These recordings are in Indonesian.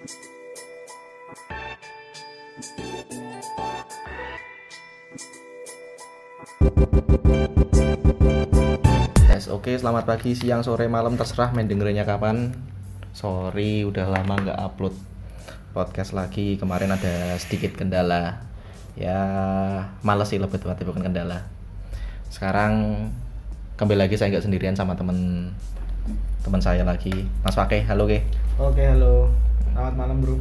Yes, oke, selamat pagi, siang, sore, malam, terserah main dengerinnya kapan. Sorry, udah lama nggak upload podcast lagi. Kemarin ada sedikit kendala. Ya, males sih lebih tepatnya bukan kendala. Sekarang kembali lagi saya nggak sendirian sama temen teman saya lagi, Mas Wake. Halo, Ke. Oke, halo. Selamat malam, Bro.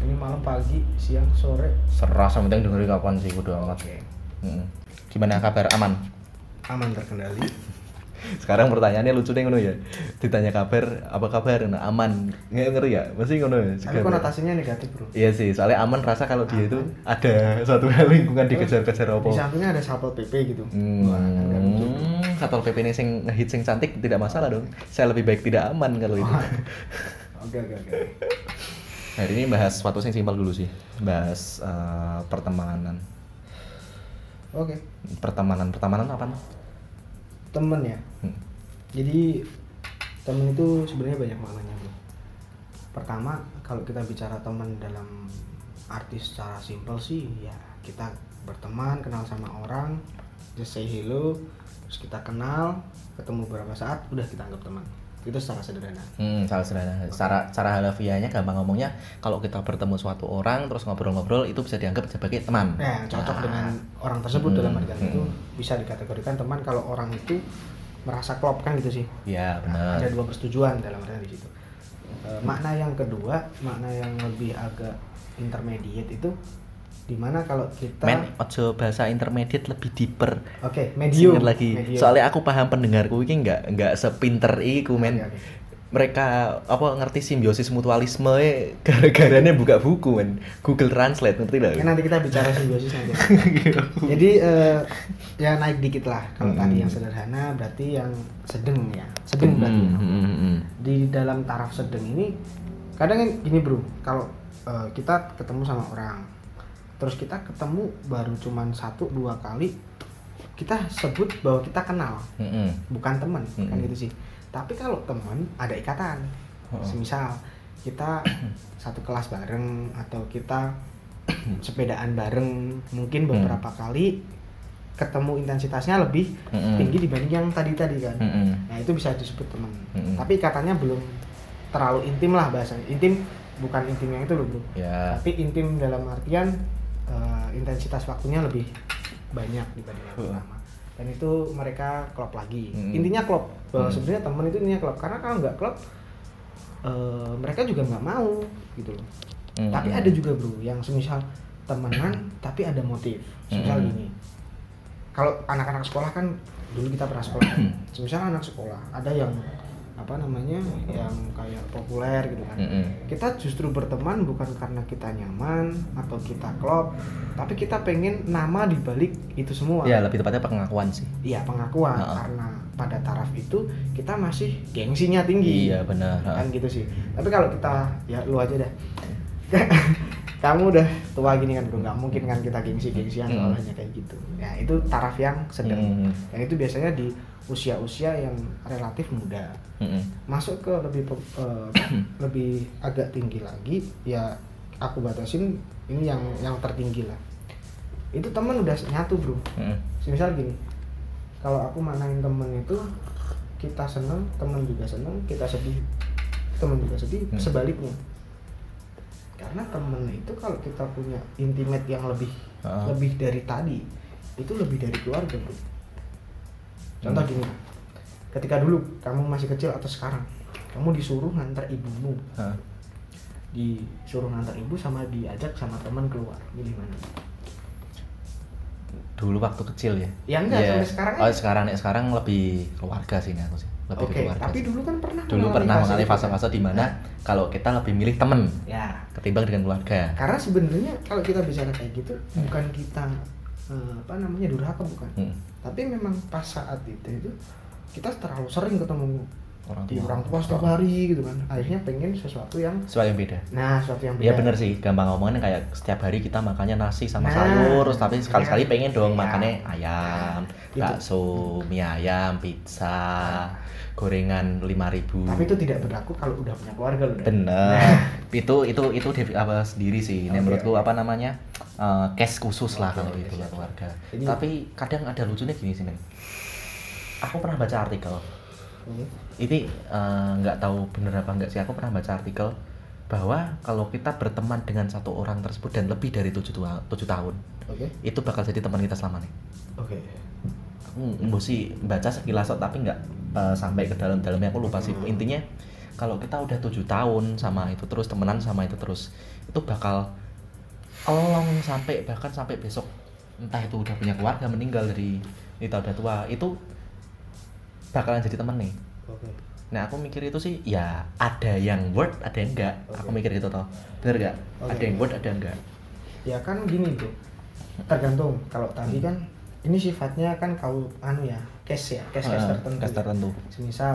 Ini malam, pagi, siang, sore. Serah sama penting dengerin kapan sih, udah amat. Oke. Mm. Gimana kabar? Aman? Aman terkendali. Sekarang pertanyaannya lucu nih ngono ya. Ditanya kabar, apa kabar? Nah, aman. Nggak ngeri ya? Masih ngono ya? Tapi Sekarang. konotasinya negatif, Bro. Iya sih, soalnya aman rasa kalau dia itu ada suatu hal lingkungan dikejar-kejar apa. Di sampingnya ada satpol PP gitu. Hmm, Wah, Satpol PP ini sing ngehit sing cantik tidak masalah dong. Saya lebih baik tidak aman kalau itu. Oke, oke, oke. Hari ini bahas sesuatu yang simpel dulu sih. Bahas eh, pertemanan. Oke. Pertemanan, pertemanan apa? Temen ya. Hmm. Jadi temen itu sebenarnya banyak maknanya, Bro. Pertama, kalau kita bicara teman dalam arti secara simpel sih ya kita berteman, kenal sama orang, just say hello, terus kita kenal, ketemu beberapa saat, udah kita anggap teman. Itu secara sederhana. Hmm, salah sederhana. Cara cara halafiahnya gampang ngomongnya kalau kita bertemu suatu orang terus ngobrol-ngobrol itu bisa dianggap sebagai teman. Nah, cocok Nah. dengan orang tersebut Hmm, dalam artian itu hmm. bisa dikategorikan teman kalau orang itu merasa klop kan gitu sih. Iya, Nah, benar. ada dua persetujuan dalam artian di situ. E, makna yang kedua, makna yang lebih agak intermediate itu di mana kalau kita Men, ojo bahasa intermediate lebih deeper. oke medium Singkat lagi. medium. Soalnya aku paham pendengarku ini nggak nggak sepinter iku men. Oke, oke. Mereka apa ngerti simbiosis mutualisme e, gara-garanya buka buku men. Google Translate ngerti lah. Oke, nanti kita bicara simbiosis nanti. Jadi eh, ya naik dikit lah. Kalau Hmm. tadi yang sederhana berarti yang sedang ya. Sedang berarti. Hmm, hmm, hmm, hmm. di dalam taraf sedang ini kadang yang gini bro kalau eh, kita ketemu sama orang terus kita ketemu baru cuman satu dua kali kita sebut bahwa kita kenal Hmm, hmm. bukan teman kan Mm-mm. gitu sih tapi kalau teman ada ikatan Oh. semisal kita satu kelas bareng atau kita sepedaan bareng mungkin Hmm. beberapa kali ketemu intensitasnya lebih Mm-mm. tinggi dibanding yang tadi-tadi kan Hmm, hmm. Nah itu bisa disebut teman. Mm-mm. Tapi ikatannya belum terlalu intim lah bahasanya. Intim bukan intim yang itu loh bro. Ya. Tapi intim dalam artian eh, intensitas waktunya lebih banyak dibanding yang pertama. Dan itu mereka klop lagi. Mm-mm. Intinya klop. Bahwa Mm. sebenarnya teman itu intinya klop. Karena kalau nggak klop, eh, mereka juga nggak mau gitu loh. Hmm, Tapi hmm. ada juga bro yang semisal temenan tapi ada motif. Semisal Mm-mm. gini. Kalau anak-anak sekolah kan dulu kita pernah sekolah. kan. Semisal anak sekolah ada yang apa namanya yang kayak populer gitu kan. Hmm, hmm. Kita justru berteman bukan karena kita nyaman atau kita klop, tapi kita pengen nama dibalik itu semua. Ya, lebih tepatnya pengakuan sih. Iya pengakuan Ha-ha. karena pada taraf itu kita masih gengsinya tinggi Iya, benar. kan gitu sih tapi kalau kita ya lu aja dah kamu udah tua gini kan bro nggak mungkin kan kita gengsi gengsian Hmm. soalnya kayak gitu ya itu taraf yang sedang Hmm. dan itu biasanya di usia-usia yang relatif muda Hmm, masuk ke lebih eh, lebih agak tinggi lagi ya aku batasin ini yang yang tertinggi lah itu temen udah nyatu bro Hmm. misal gini kalau aku manain temen itu kita seneng temen juga seneng kita sedih temen juga sedih Hmm. sebaliknya karena temen itu kalau kita punya intimate yang lebih Ah. lebih dari tadi itu lebih dari keluarga bro contoh Hmm. gini ketika dulu kamu masih kecil atau sekarang kamu disuruh ngantar ibumu Hah. disuruh ngantar ibu sama diajak sama teman keluar milih mana Dulu waktu kecil ya. Ya enggak, Iya. sampai sekarang Oh, sekarang nih sekarang lebih keluarga sih aku sih. Lebih oke ke keluarga. tapi dulu kan pernah dulu pernah mengalami itu, kan? fase-fase di mana kalau kita lebih milih temen ya ketimbang dengan keluarga. karena sebenarnya kalau kita bicara kayak gitu bukan kita eh, apa namanya durhaka bukan Hmm. tapi memang pas saat itu itu kita terlalu sering ketemu orang di tua. orang tua setiap hari gitu kan akhirnya pengen sesuatu yang sesuatu yang beda nah sesuatu yang beda Iya bener sih, gampang ngomongin kayak setiap hari kita makannya nasi sama Nah, sayur, terus tapi sekali-sekali iya. pengen dong Iya. makannya ayam, Gitu. bakso, mie ayam, pizza, gorengan 5000 tapi itu tidak berlaku kalau udah punya keluarga loh. Bener. Nah. Itu itu itu apa sendiri sih. Ini Oke, menurutku oke. apa namanya? eh, case khusus lah Oke, kalau oke, itu keluarga. Ini- Tapi kadang ada lucunya gini sih, Men. Aku pernah baca artikel. Oke. Ini eh, nggak tahu bener apa enggak sih. Aku pernah baca artikel bahwa kalau kita berteman dengan satu orang tersebut dan lebih dari tujuh, tua- tujuh tahun, oke itu bakal jadi teman kita selamanya. oke Aku mbok sih baca sekilas tapi nggak eh, sampai ke dalam-dalamnya aku lupa sih. Hmm. Intinya kalau kita udah tujuh tahun sama itu terus temenan sama itu terus itu bakal elong sampai bahkan sampai besok entah itu udah punya keluarga meninggal dari kita udah tua itu bakalan jadi temen nih oke nah aku mikir itu sih ya ada yang word ada yang enggak aku Oke. mikir gitu toh bener gak Oke. ada yang word ada yang enggak ya kan gini tuh tergantung kalau tadi Hmm. kan ini sifatnya kan kau anu ya case ya case case Ah, tertentu case tertentu. semisal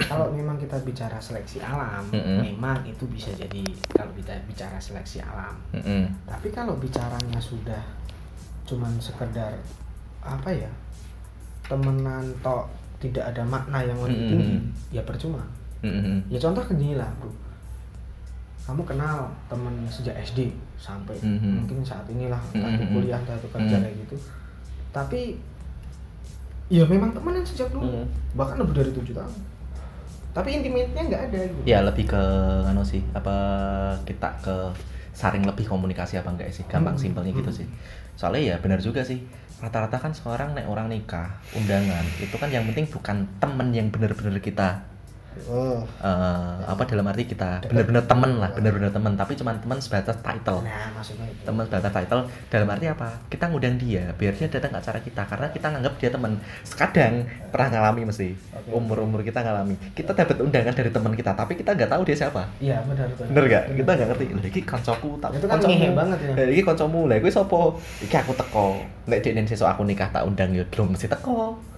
kalau memang kita bicara seleksi alam Mm-mm. memang itu bisa jadi kalau kita bicara seleksi alam Mm-mm. tapi kalau bicaranya sudah cuman sekedar apa ya temenan tok tidak ada makna yang lebih Mm-mm. tinggi ya percuma Mm-mm. ya contoh ke gini lah bro kamu kenal temen sejak SD sampai Mhm. mungkin saat inilah entah itu Mhm. kuliah entah itu kerja Mhm. kayak gitu tapi ya memang temenan sejak dulu Mhm. bahkan lebih dari tujuh tahun tapi intimate-nya nggak ada gitu ya lebih ke anu sih apa kita ke saring lebih komunikasi apa enggak sih gampang Hmm, simpelnya gitu hmm. sih soalnya ya benar juga sih rata-rata kan sekarang nek orang nikah undangan itu kan yang penting bukan temen yang bener-bener kita oh. Eh, apa dalam arti kita Dekat. bener-bener temen lah bener-bener temen tapi cuman temen sebatas title. Nah maksudnya itu. Teman sebatas title dalam arti apa? Kita ngundang dia biar dia datang ke acara kita karena kita nganggap dia teman kadang pernah ngalami mesti Oke. umur umur kita ngalami. Kita dapat undangan dari teman kita tapi kita nggak tahu dia siapa. Iya benar benar. Bener gak kita nggak ngerti. Lha iki kancaku tak Itu kan ngehe banget ya. Lah, iki kancamu. Lah kuwi sapa? Iki aku teko. Nek dekne sesuk aku nikah tak undang ya belum mesti teko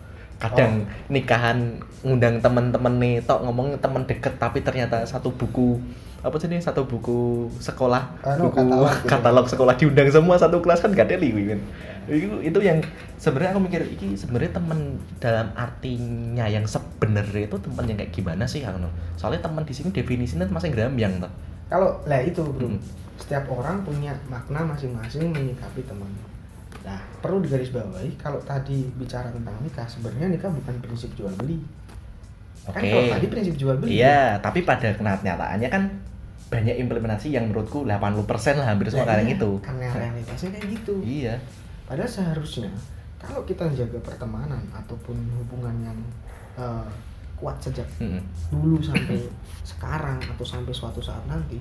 kadang Oh. nikahan ngundang temen-temen nih tok ngomong temen deket tapi ternyata satu buku apa sih ini satu buku sekolah Anu, buku katalog gitu. katalog sekolah diundang semua satu kelas kan gak ada liwi kan itu itu yang sebenarnya aku mikir iki sebenarnya temen dalam artinya yang sebenarnya itu temen yang kayak gimana sih Anu? soalnya temen di sini definisinya masih grambyang tuh kalau lah itu bro Hmm. setiap orang punya makna masing-masing menyikapi teman nah perlu digarisbawahi kalau tadi bicara tentang nikah sebenarnya nikah bukan prinsip jual beli kan Oke. kalau tadi prinsip jual beli Iya, tapi pada kenyataannya kan banyak implementasi yang menurutku 80% lah hampir semua Nah, kayak iya, gitu. karena realitasnya kayak gitu Iya. padahal seharusnya kalau kita jaga pertemanan ataupun hubungan yang eh, kuat sejak Mm-mm. dulu sampai sekarang atau sampai suatu saat nanti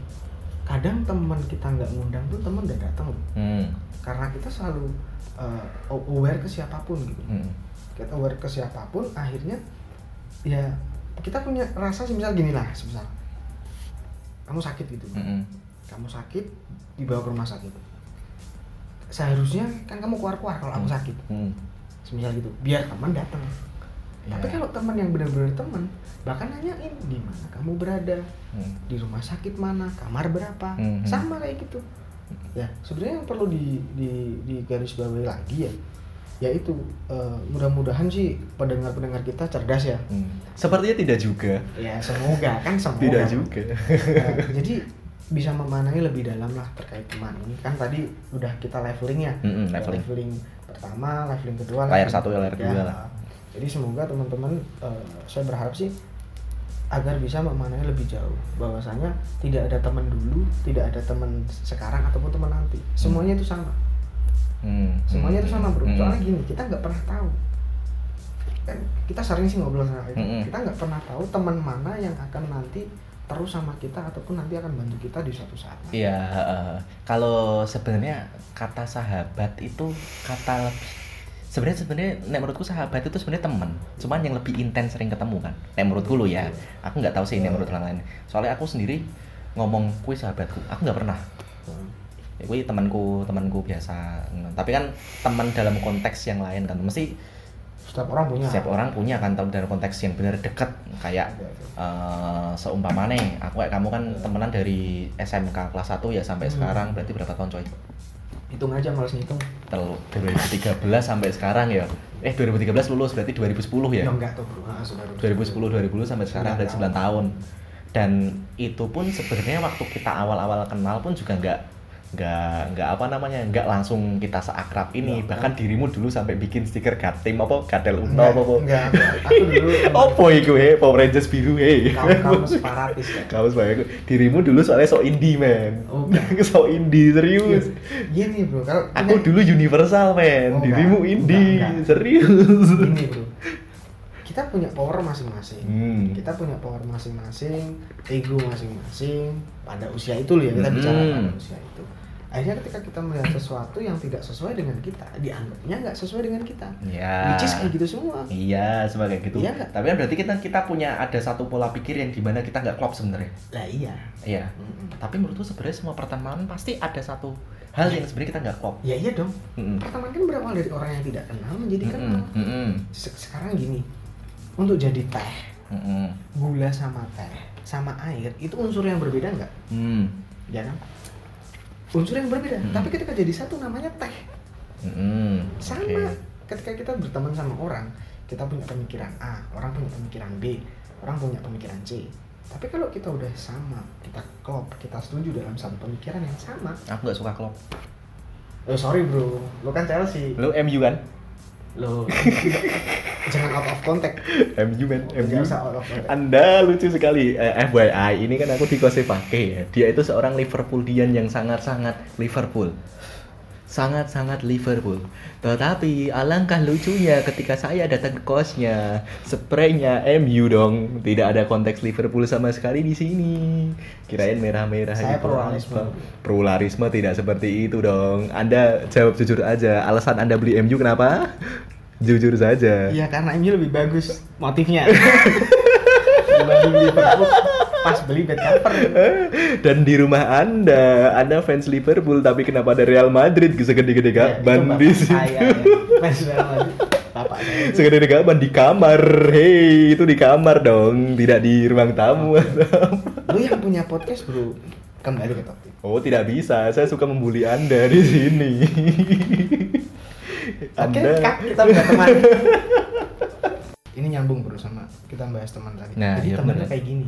kadang teman kita nggak ngundang tuh teman udah datang loh Hmm. karena kita selalu uh, aware ke siapa pun gitu Mm. kita aware ke siapa pun akhirnya ya kita punya rasa semisal gini lah semisal kamu sakit gitu Mm-mm. kamu sakit dibawa ke rumah sakit seharusnya kan kamu keluar-keluar kalau aku sakit Mm. semisal gitu biar teman datang tapi Iya. kalau teman yang benar-benar teman bahkan nanyain di mana kamu berada Mm. di rumah sakit mana kamar berapa Mhm. sama kayak gitu ya sebenarnya yang perlu di di di garis bawahi lagi ya yaitu eh, mudah-mudahan sih pendengar-pendengar kita cerdas ya Mm. Sepertinya tidak juga. ya semoga kan semoga Tidak juga. Nah, jadi bisa memaknai lebih dalam lah terkait teman ini kan tadi udah kita leveling ya Mm-mm, Ya, leveling. pertama leveling kedua Layar leveling satu, layar ketiga. dua lah. Jadi semoga teman-teman eh, saya berharap sih agar bisa memaknai lebih jauh. Bahwasanya tidak ada teman dulu tidak ada teman sekarang ataupun teman nanti. Semuanya itu sama. Mm. semuanya itu sama bro. Mm. soalnya gini kita nggak pernah tahu. Kan kita sering sih ngobrol sama itu kita nggak pernah tahu teman mana yang akan nanti terus sama kita ataupun nanti akan bantu kita di suatu saat. Iya, eh, kalau sebenarnya kata sahabat itu kata lebih sebenarnya sebenarnya nek menurutku sahabat itu sebenarnya teman cuman yang lebih intens sering ketemu kan. Nek menurutku lo ya. Aku nggak tahu sih nek menurut orang lain. Soalnya aku sendiri ngomong kui sahabatku. Aku nggak pernah. Ya, kui temanku temanku biasa. Tapi kan teman dalam konteks yang lain kan. Mesti setiap orang punya. setiap orang punya kan dalam konteks yang benar dekat. Kayak Oke, oke. eh seumpama nih aku kayak kamu kan temenan dari SMK kelas 1 ya sampai Hmm. sekarang. Berarti berapa tahun coy? Hitung aja males ngitung Telu 2013 sampai sekarang ya. Eh 2013 lulus berarti 2010 ya. ya enggak tuh bro ah, sudah 2010 2010 sampai sekarang berarti 9 tahun. Dan itu pun sebenarnya waktu kita awal-awal kenal pun juga nggak nggak nggak apa namanya nggak langsung kita seakrab ini. Nggak, bahkan dirimu dulu sampai bikin stiker gatim apa gadel uno apa apa. enggak, aku dulu apa iku he? Power Rangers biru he? Kamu separatis ya kamu sebagai dirimu dulu soalnya so indie man Oh, so indie serius. Gini bro. Kalau aku dulu universal man Oh, dirimu enggak. indie Enggak, enggak. serius. Gini bro. Kita punya power masing-masing. Hmm. kita punya power masing-masing ego masing-masing. Pada usia itu loh ya kita bicara Hmm. pada usia itu akhirnya ketika kita melihat sesuatu yang tidak sesuai dengan kita dianggapnya nggak sesuai dengan kita. Ya which is kayak gitu semua. Iya sebagai gitu. Iya nggak? tapi kan berarti kita kita punya ada satu pola pikir yang di mana kita nggak klop sebenarnya. Lah iya. Iya. Mm-mm. tapi menurutku sebenarnya semua pertemanan pasti ada satu hal yang sebenarnya kita nggak klop. Ya iya dong. Mm-mm. pertemanan kan berawal dari orang yang tidak kenal menjadi kenal. Mm-mm. Se- sekarang gini untuk jadi teh Mm-mm. gula sama teh sama air itu unsur yang berbeda nggak? Hmm. ya kan unsur yang berbeda. Hmm. tapi ketika jadi satu namanya teh. Mm-mm. sama. Oke. ketika kita berteman sama orang kita punya pemikiran A orang punya pemikiran B orang punya pemikiran C. Tapi kalau kita udah sama kita klop kita setuju dalam satu pemikiran yang sama. Aku nggak suka klop. Oh sorry bro. Lo kan Chelsea. Lu MU kan? Lo jangan out of contact. MU man Jangan MU. Anda lucu sekali. Eh, FYI ini kan aku di pakai ya. Dia itu seorang Liverpoolian yang sangat-sangat Liverpool. Sangat-sangat Liverpool. Tetapi alangkah lucunya ketika saya datang ke kosnya spraynya MU dong. Tidak ada konteks Liverpool sama sekali di sini. Kirain merah-merah Saya gitu. pluralisme. Pluralisme tidak seperti itu dong. Anda jawab jujur aja. Alasan Anda beli MU kenapa jujur saja iya karena MU lebih bagus motifnya dibanding Liverpool pas beli bed cover Dan di rumah Anda, Anda fans Liverpool tapi kenapa ada Real Madrid segede-gede Ya, itu gaban bapak di saya ya. Fans Real Madrid. bapak Segede-gede gaban di kamar. Hei, itu di kamar dong, tidak di ruang tamu. lu yang punya podcast bro kembali ke topik oh, tidak bisa. Saya suka membuli Anda di sini. Oke Anda Kak, kita udah teman ini nyambung bro sama kita bahas teman tadi Nah, jadi iya bener. kayak gini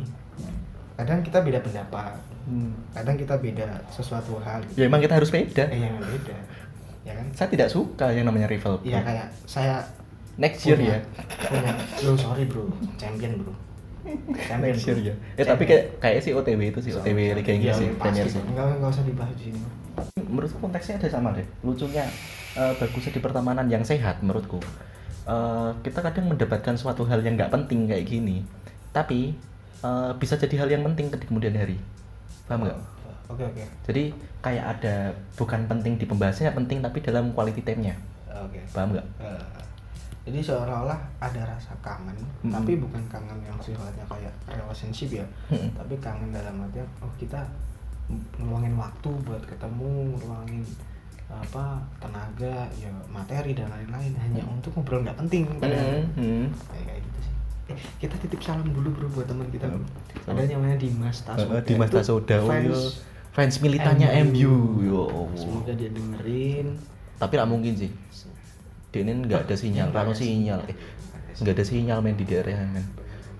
kadang kita beda pendapat Hmm. kadang kita beda sesuatu hal Ya emang kita harus beda. eh yang beda ya kan Saya tidak suka yang namanya rival. Iya kayak saya Next year punya, ya. punya lo sorry bro champion bro champion Next year bro. ya. Eh tapi kayak kayak sih OTW itu sih OTW. Liga Inggris Iya, sih, pasti. Premier sih. enggak enggak usah dibahas di sini menurutku konteksnya ada sama deh lucunya eh, bagusnya di pertemanan yang sehat menurutku Eh, kita kadang mendapatkan suatu hal yang nggak penting kayak gini tapi eh, bisa jadi hal yang penting di kemudian hari paham nggak oke oke jadi kayak ada bukan penting di pembahasannya penting tapi dalam quality time-nya oke paham nggak Eh, jadi seolah-olah ada rasa kangen Mm-mm. tapi bukan kangen yang sifatnya kayak relationship ya. Mm-mm. tapi kangen dalam artian oh kita ngeluangin waktu buat ketemu ngeluangin apa tenaga ya materi dan lain-lain. Hanya Mm. untuk ngobrol nggak penting padahal. Hmm, hmm. kayak kayak gitu sih. Eh, kita titip salam dulu bro buat teman kita. Hmm. ada yang namanya Dimas Tasoda Eh, Dimas Itu Tasoda fans fans militannya MU, Yo. Semoga dia dengerin. Tapi nggak mungkin sih ini nggak ada sinyal rano ada sinyal eh, nggak ada sinyal main di daerah men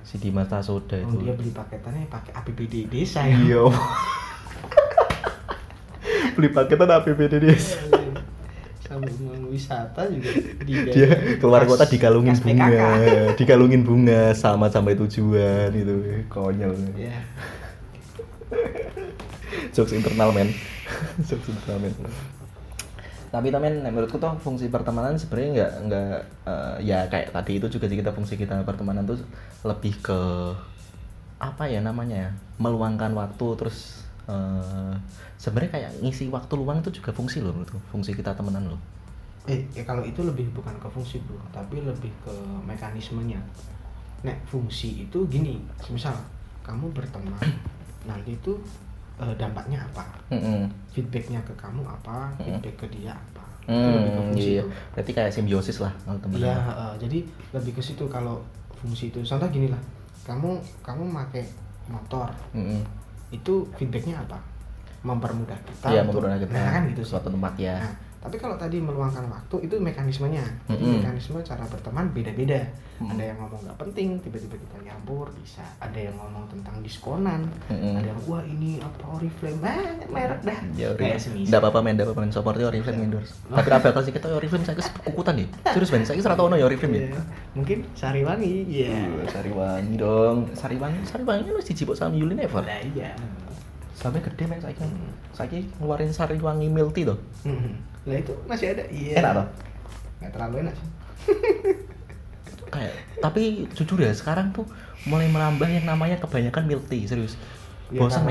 si Dimas Tasoda Oh, itu dia beli paketannya pakai APBD desa ya Iya. Beli paketan APBD desa. sama uang wisata juga Dia keluar kota dikalungin bunga, dikalungin bunga sama sampai tujuan itu. Konyol. ya Jokes internal men. Jokes internal men. Tapi temen menurutku tuh fungsi pertemanan sebenarnya nggak nggak eh, ya kayak tadi itu juga sih kita fungsi kita pertemanan tuh lebih ke apa ya namanya ya meluangkan waktu terus eh, sebenarnya kayak ngisi waktu luang itu juga fungsi loh menurutku fungsi kita temenan loh. Eh ya kalau itu lebih bukan ke fungsi bro tapi lebih ke mekanismenya. Nek fungsi itu gini misal kamu berteman nanti itu eh, dampaknya apa Mm-mm. feedbacknya ke kamu apa Mm. feedback ke dia apa Itu lebih ke fungsi iya, iya. Berarti kayak simbiosis lah kalau teman. Iya, heeh. jadi lebih ke situ kalau fungsi itu. Contoh gini lah, kamu kamu pakai motor, Mm-mm. itu feedbacknya apa? Mempermudah kita. Iya, untuk- mempermudah kita. Nah, kan gitu sih. Suatu tempat ya. Nah, tapi kalau tadi meluangkan waktu itu mekanismenya. Jadi Mm-mm. mekanisme cara berteman beda-beda. Mm. Ada yang ngomong nggak penting, tiba-tiba kita nyampur bisa. Ada yang ngomong tentang diskonan. Mm-mm. Ada yang wah ini apa Oriflame, ah, merek dah. Ya, Kayak semisal. Nggak apa-apa men, nggak apa-apa men. Support ya Oriflame endorse. Tapi apa sih kita Oriflame saya kukutan nih. Serius men, saya kira ono ya Oriflame ya. Iya. Mungkin Sariwangi, iya. Iya, Sariwangi dong. Sariwangi, Sariwangi lu siji bok sama Unilever. Lah iya. Sampai gede men saiki. Saiki ngeluarin Sariwangi milk tea tuh. Mhm. Lah itu masih ada. Iya. Enak toh? Nggak terlalu enak sih. Kayak tapi jujur ya sekarang tuh mulai menambah yang namanya kebanyakan milk tea, serius. Iya, Bosan.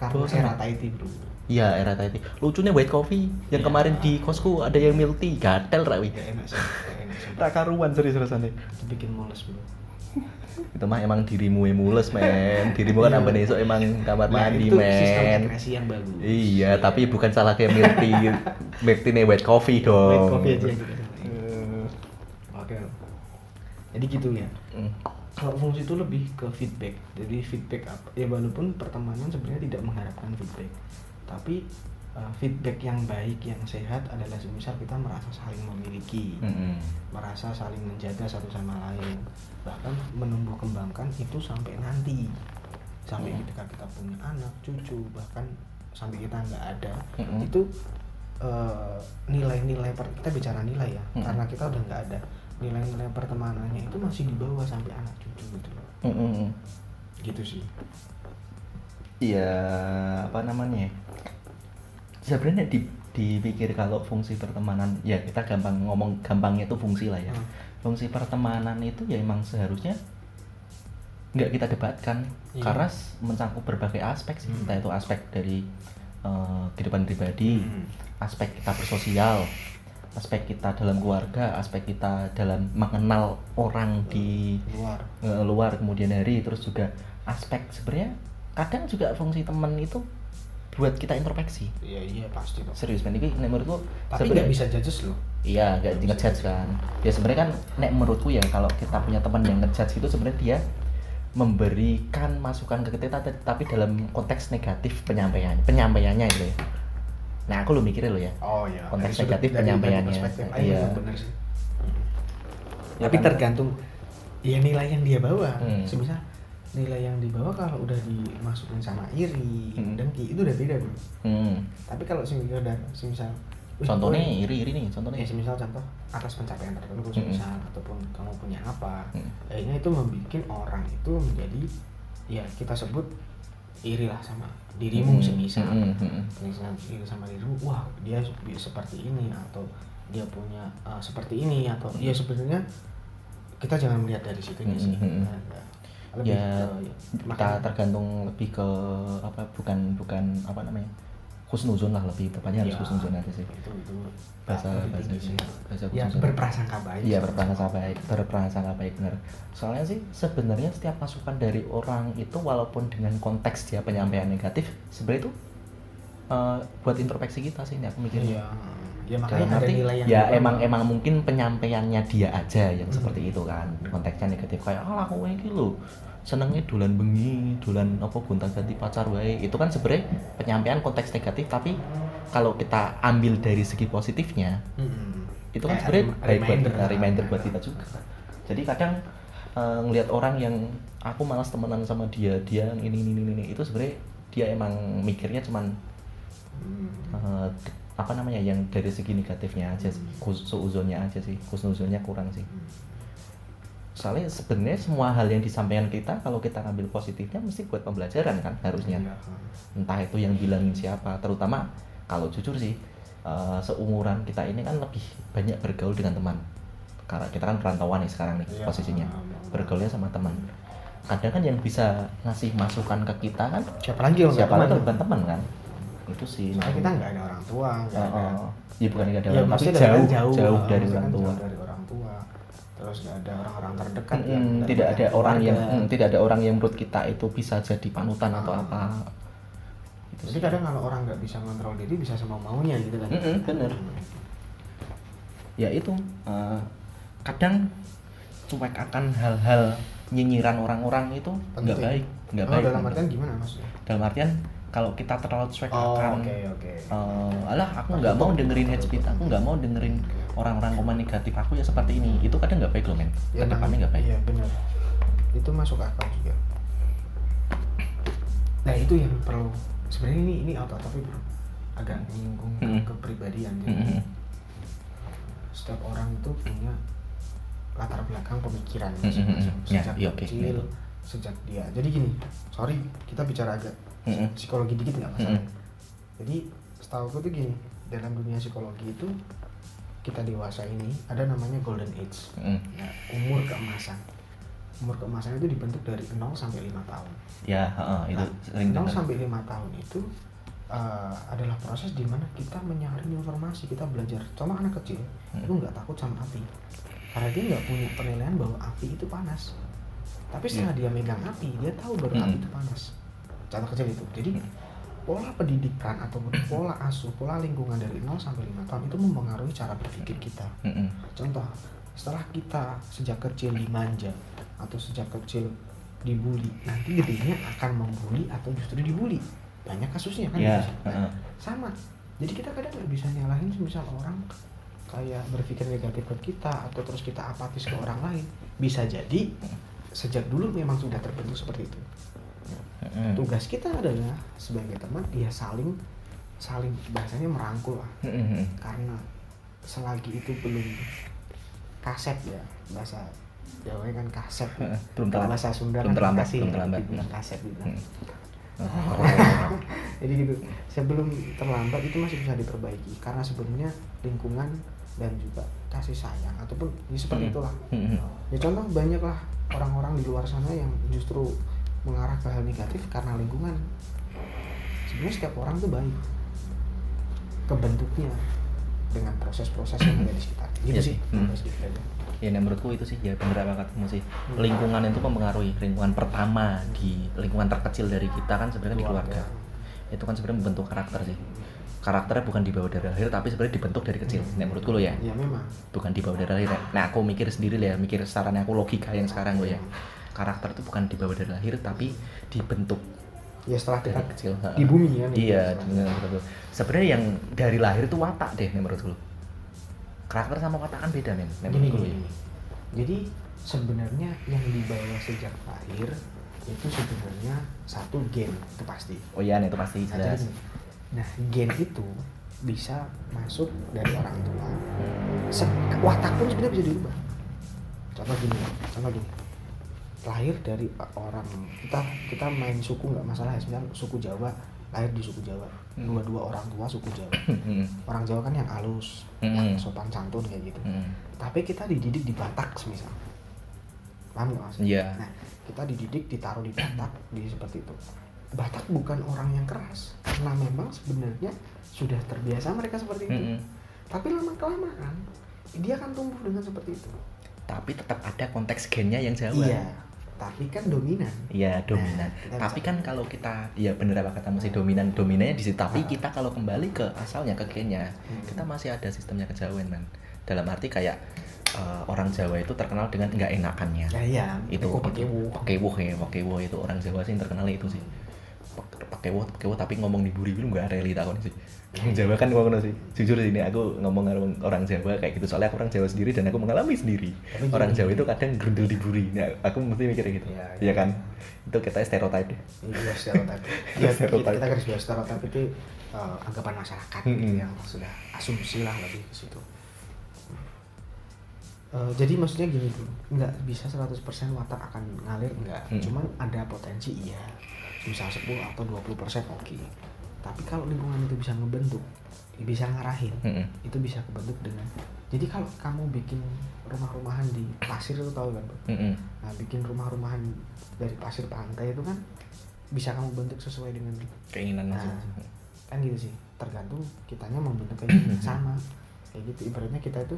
Karena Bosan, era. Thai tea, Bro. Iya, era Thai tea. Lucunya white coffee yang Iya. kemarin di kosku ada yang milk tea, gatel rawi. Nggak enak sih. enak sih. Tak karuan serius-seriusannya. Itu bikin mules, Bro. Itu mah emang dirimu yang mules, men. Dirimu kan Iya. ambane esok emang kamar Nah, mandi, itu sistem men. integrasi yang bagus. Iya, tapi bukan salah kayak milk tea nih white coffee dong. White coffee aja gitu. Eh, Oke. Jadi gitu ya. mm. Kalau fungsi itu lebih ke feedback. Jadi feedback apa? Ya walaupun pertemanan sebenarnya tidak mengharapkan feedback. Tapi uh, feedback yang baik, yang sehat adalah semisal kita merasa saling memiliki. Mm-mm. merasa saling menjaga satu sama lain bahkan menumbuh kembangkan itu sampai nanti sampai Hmm. ketika kita punya anak cucu bahkan sampai kita nggak ada Mm-mm. itu eh, nilai-nilai per- kita bicara nilai ya Mm-mm. karena kita udah nggak ada nilai-nilai pertemanannya itu masih dibawa sampai anak cucu gitu loh Mm-mm. gitu sih Iya, apa namanya? ya? Sebenarnya di dipikir kalau fungsi pertemanan, ya kita gampang ngomong gampangnya itu fungsi lah ya. Hmm. Fungsi pertemanan itu ya emang seharusnya nggak kita debatkan Iya. karena mencakup berbagai aspek sih, Hmm. entah itu aspek dari eh, kehidupan pribadi, Hmm. aspek kita bersosial, aspek kita dalam keluarga, aspek kita dalam mengenal orang di luar eh, luar kemudian hari terus juga aspek sebenarnya kadang juga fungsi teman itu buat kita introspeksi iya iya pasti dong serius men ini nek menurutku tapi nggak bisa judges loh iya nggak ngejudge kan ya sebenarnya kan nek menurutku ya kalau kita punya teman yang ngejudge itu sebenarnya dia memberikan masukan ke kita tapi- dalam konteks negatif penyampaian penyampaiannya itu ya nah aku lo mikirnya lo ya Oh iya. Konteks dari negatif dari penyampaiannya. Iya. benar sih. Ya Tapi kan? tergantung ya nilai yang dia bawa. Hmm. Semisal nilai yang dibawa kalau udah dimasukin sama iri, Hmm. dengki itu udah beda bro. hmm. Tapi kalau semisal dan semisal contohnya gue- iri iri nih contohnya ya semisal contoh atas pencapaian tertentu Hmm. semisal ataupun kamu punya apa, Hmm. akhirnya itu membuat orang itu menjadi ya kita sebut iri lah sama dirimu Hmm. semisal Hmm, hmm, hmm. misalnya iri sama dirimu wah dia seperti ini atau dia punya uh, seperti ini atau ya sebenarnya kita jangan melihat dari situ Hmm, sih hmm, hmm. Nah, lebih ya ke- ya, kita makanya- tergantung lebih ke apa bukan bukan apa namanya khusnuzon lah lebih tepatnya harus Ya, khusnuzon aja sih. itu itu bahasa bahasa tinggi sih. bahasa ya berprasangka baik. Iya berprasangka baik berprasangka baik benar. Soalnya sih sebenarnya setiap masukan dari orang itu walaupun dengan konteks dia penyampaian negatif sebenarnya itu eh, buat introspeksi kita sih ini aku mikirnya. Iya ya makanya arti nilai yang ya emang emang mungkin penyampaiannya dia aja yang Hmm. seperti itu kan konteksnya negatif kayak ah aku iki lho senengnya dolan bengi dolan apa gonta ganti pacar wae itu kan sebenarnya penyampaian konteks negatif tapi kalau kita ambil dari segi positifnya Mm-mm. itu kan Kayak sebenarnya baik buat kita reminder buat kita juga jadi kadang eh, ngelihat orang yang aku malas temenan sama dia dia ini ini ini, ini itu sebenarnya dia emang mikirnya cuman Hmm. eh, apa namanya yang dari segi negatifnya aja sih. Khusnuzonnya aja sih. Khusnuzonnya kurang sih. Soalnya sebenarnya semua hal yang disampaikan kita kalau kita ngambil positifnya mesti buat pembelajaran kan harusnya. Iya. entah itu yang bilangin siapa terutama kalau jujur sih eh, seumuran kita ini kan lebih banyak bergaul dengan teman. Karena kita kan perantauan nih sekarang nih Iya. posisinya. bergaulnya sama teman. Kadang kan yang bisa ngasih masukan ke kita kan siapa lagi kalau siapa lagi bukan teman kan itu sih soalnya kita nggak ada orang tua nggak Oh, ada oh. ya bukan nggak ada Ya, orang tapi maksudnya jauh kan jauh, jauh, dari orang tua. jauh dari orang tua. Terus nggak ada orang-orang terdekat Mm, yang tidak ada orang yang keluarga. mm, tidak ada orang yang menurut kita itu bisa jadi panutan atau Ah. apa. Jadi kadang kalau orang nggak bisa ngontrol diri bisa sama maunya gitu kan. Mm-mm, bener. ya itu eh, kadang cuek akan hal-hal nyinyiran orang-orang itu nggak baik nggak oh, baik dalam artian gimana maksudnya? Dalam artian kalau kita terlalu cuek oh akan oke oke. Eh, alah aku nggak mau dengerin head speech aku nggak mau dengerin orang-orang komen negatif aku ya seperti ini. Itu kadang nggak baik loh men. Ya ke depannya nggak baik. Iya benar. Itu masuk akal juga. Nah itu yang perlu. Sebenarnya ini ini auto tapi bro. Agak menyinggung ke Mm-mm. kepribadian jadi Mm-mm. setiap orang itu punya latar belakang pemikiran Mm-mm. masing-masing. Ya, sejak iya, oke. kecil Gitu. Sejak dia. Jadi gini sorry kita bicara agak psikologi dikit nggak masalah. Jadi setahu aku tuh gini dalam dunia psikologi itu kita dewasa ini ada namanya golden age. Mm. ya, umur keemasan. Umur keemasan itu dibentuk dari 0 sampai 5 tahun. Ya heeh, itu Nah, sering 0 dengar. sampai 5 tahun itu uh, adalah proses di mana kita menyaring informasi kita belajar. Contoh anak kecil Hmm. itu nggak takut sama api. Karena dia nggak punya penilaian bahwa api itu panas tapi setelah dia megang api dia tahu bahwa Hmm. api itu panas contoh kecil itu jadi pola pendidikan ataupun pola asuh pola lingkungan dari 0 sampai 5 tahun itu mempengaruhi cara berpikir kita Mm-mm. Contoh, setelah kita sejak kecil dimanja atau sejak kecil dibully, nanti gedenya akan membuli atau justru dibully. Banyak kasusnya kan Ya, gitu. Nah, heeh. sama. Jadi kita kadang nggak bisa nyalahin misal orang kayak berpikir negatif ke kita atau terus kita apatis ke orang lain. Bisa jadi sejak dulu memang sudah terbentuk seperti itu. Tugas kita adalah sebagai teman ya saling saling bahasanya merangkul lah. Karena selagi itu belum kaset ya bahasa Jawa kan kaset. Belum terlambat. bahasa Sunda Belum kan terlambat, kasih, belum terlambat. dibilang kaset gitu. Jadi gitu sebelum terlambat itu masih bisa diperbaiki. Karena sebenarnya lingkungan dan juga kasih sayang ataupun ya seperti Hmm. itulah. Hmm. ya contoh banyaklah orang-orang di luar sana yang justru mengarah ke hal negatif karena lingkungan. Sebenarnya setiap orang tuh baik kebentuknya dengan proses-proses yang ada di sekitar. Gitu Iya sih sih. Hmm. Ya nah, menurutku itu sih ya bener apa katamu sih. Lingkungan itu mempengaruhi. Lingkungan pertama di lingkungan terkecil dari kita kan sebenarnya di keluarga. Itu kan sebenarnya membentuk karakter sih karakternya bukan dibawa dari lahir tapi sebenarnya dibentuk dari kecil nah, menurutku lo ya. Ya memang. Bukan dibawa dari lahir ya. nah aku mikir sendiri lah ya mikir secara aku logika yang sekarang lo ya. Karakter itu bukan dibawa dari lahir tapi dibentuk ya setelah kita dari kecil di bumi kan iya ya, bener. sebenarnya yang dari lahir itu watak deh nih menurutku karakter sama watak kan beda men menurutku ya. jadi sebenarnya yang dibawa sejak lahir itu sebenarnya satu gen itu pasti. Oh iya nih itu pasti jadi jelas nah gen itu bisa masuk dari orang tua Se- watak pun sebenarnya bisa dirubah contoh gini contoh gini lahir dari orang kita kita main suku nggak masalah ya sebenarnya suku Jawa lahir di suku Jawa Hmm. dua-dua orang tua suku Jawa Hmm. orang Jawa kan yang halus Hmm. yang sopan santun kayak gitu Hmm. tapi kita dididik di Batak misal paham nggak mas? Iya. Nah kita dididik ditaruh di Batak di seperti itu Batak bukan orang yang keras karena memang sebenarnya sudah terbiasa mereka seperti itu Mm-mm. tapi lama kelamaan dia akan tumbuh dengan seperti itu tapi tetap ada konteks gennya yang Jawa iya tapi kan dominan Iya dominan. Nah, tapi bisa- kan kalau kita, ya bener apa kata masih dominan, dominannya di situ. Tapi Ah. kita kalau kembali ke asalnya ke gennya, Hmm. kita masih ada sistemnya kejawen man. Dalam arti kayak eh, orang Jawa itu terkenal dengan nggak enakannya. ya iya itu pakai wu pakewuh ya pakewuh itu orang Jawa sih yang terkenal itu sih pakewuh pakewuh tapi ngomong di buri dulu nggak reli takon sih orang Jawa kan ngomong sih jujur sih ini aku ngomong karo orang Jawa kayak gitu soalnya aku orang Jawa sendiri dan aku mengalami sendiri Tapi orang. Jawa itu kadang grundel di buri nah, aku mesti mikir gitu Iya, Iya iya. kan itu kita stereotip deh Iya stereotip. Ya, Stereotip. kita garis bawah stereotip itu eh, anggapan masyarakat gitu Mm-mm. yang sudah asumsi lah lebih ke situ. Eh, jadi maksudnya gini tuh, nggak bisa 100% watak akan ngalir enggak. Mm. Cuman ada potensi iya. Misal 10 atau 20% oke. Tapi kalau lingkungan itu bisa ngebentuk, bisa ngarahin, Mm-mm. itu bisa kebentuk dengan jadi kalau kamu bikin rumah-rumahan di pasir itu tahu kan Bro? Mm-mm. Nah, bikin rumah-rumahan dari pasir pantai itu kan bisa kamu bentuk sesuai dengan keinginan Nah, kan gitu sih. Tergantung kitanya membentuk gimana. sama. Kayak gitu ibaratnya kita itu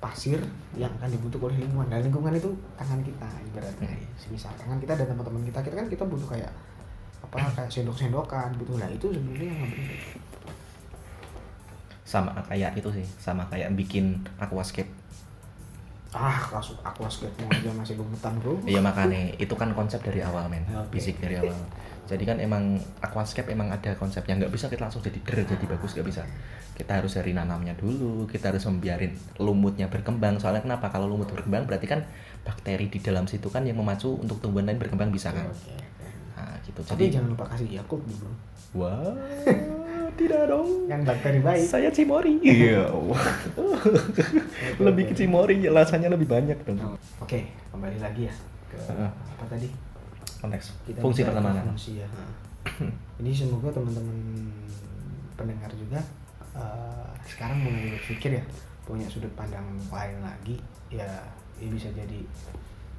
pasir yang akan dibentuk oleh lingkungan. Dan lingkungan itu tangan kita ibaratnya. Hmm. Misal tangan kita dan teman-teman kita, kita kan kita butuh kayak apa kayak sendok-sendokan gitu. Lah itu sebenarnya yang penting sama kayak itu sih sama kayak bikin aquascape. Ah kasus aquascape aja masih gemetan bro. Iya makanya. Itu kan konsep dari awal men. Oke. basic dari awal. Jadi kan emang aquascape emang ada konsepnya nggak bisa kita langsung jadi der jadi bagus nggak bisa. Kita harus dari nanamnya dulu kita harus membiarin lumutnya berkembang. Soalnya kenapa? Kalau lumut berkembang berarti kan bakteri di dalam situ kan yang memacu untuk tumbuhan lain berkembang bisa kan? Oke. Nah gitu. Tapi jadi jangan lupa kasih Yakult bro wah tidak dong. Yang bakteri baik. Saya cimori. Iya lebih ke cimori rasanya lebih banyak dong oke kembali lagi ya ke Heeh. apa tadi? Konteks kita fungsi pertemanan. fungsi ya. Ini semoga teman-teman pendengar juga eh, sekarang mulai berpikir ya punya sudut pandang lain lagi. Ya ini bisa jadi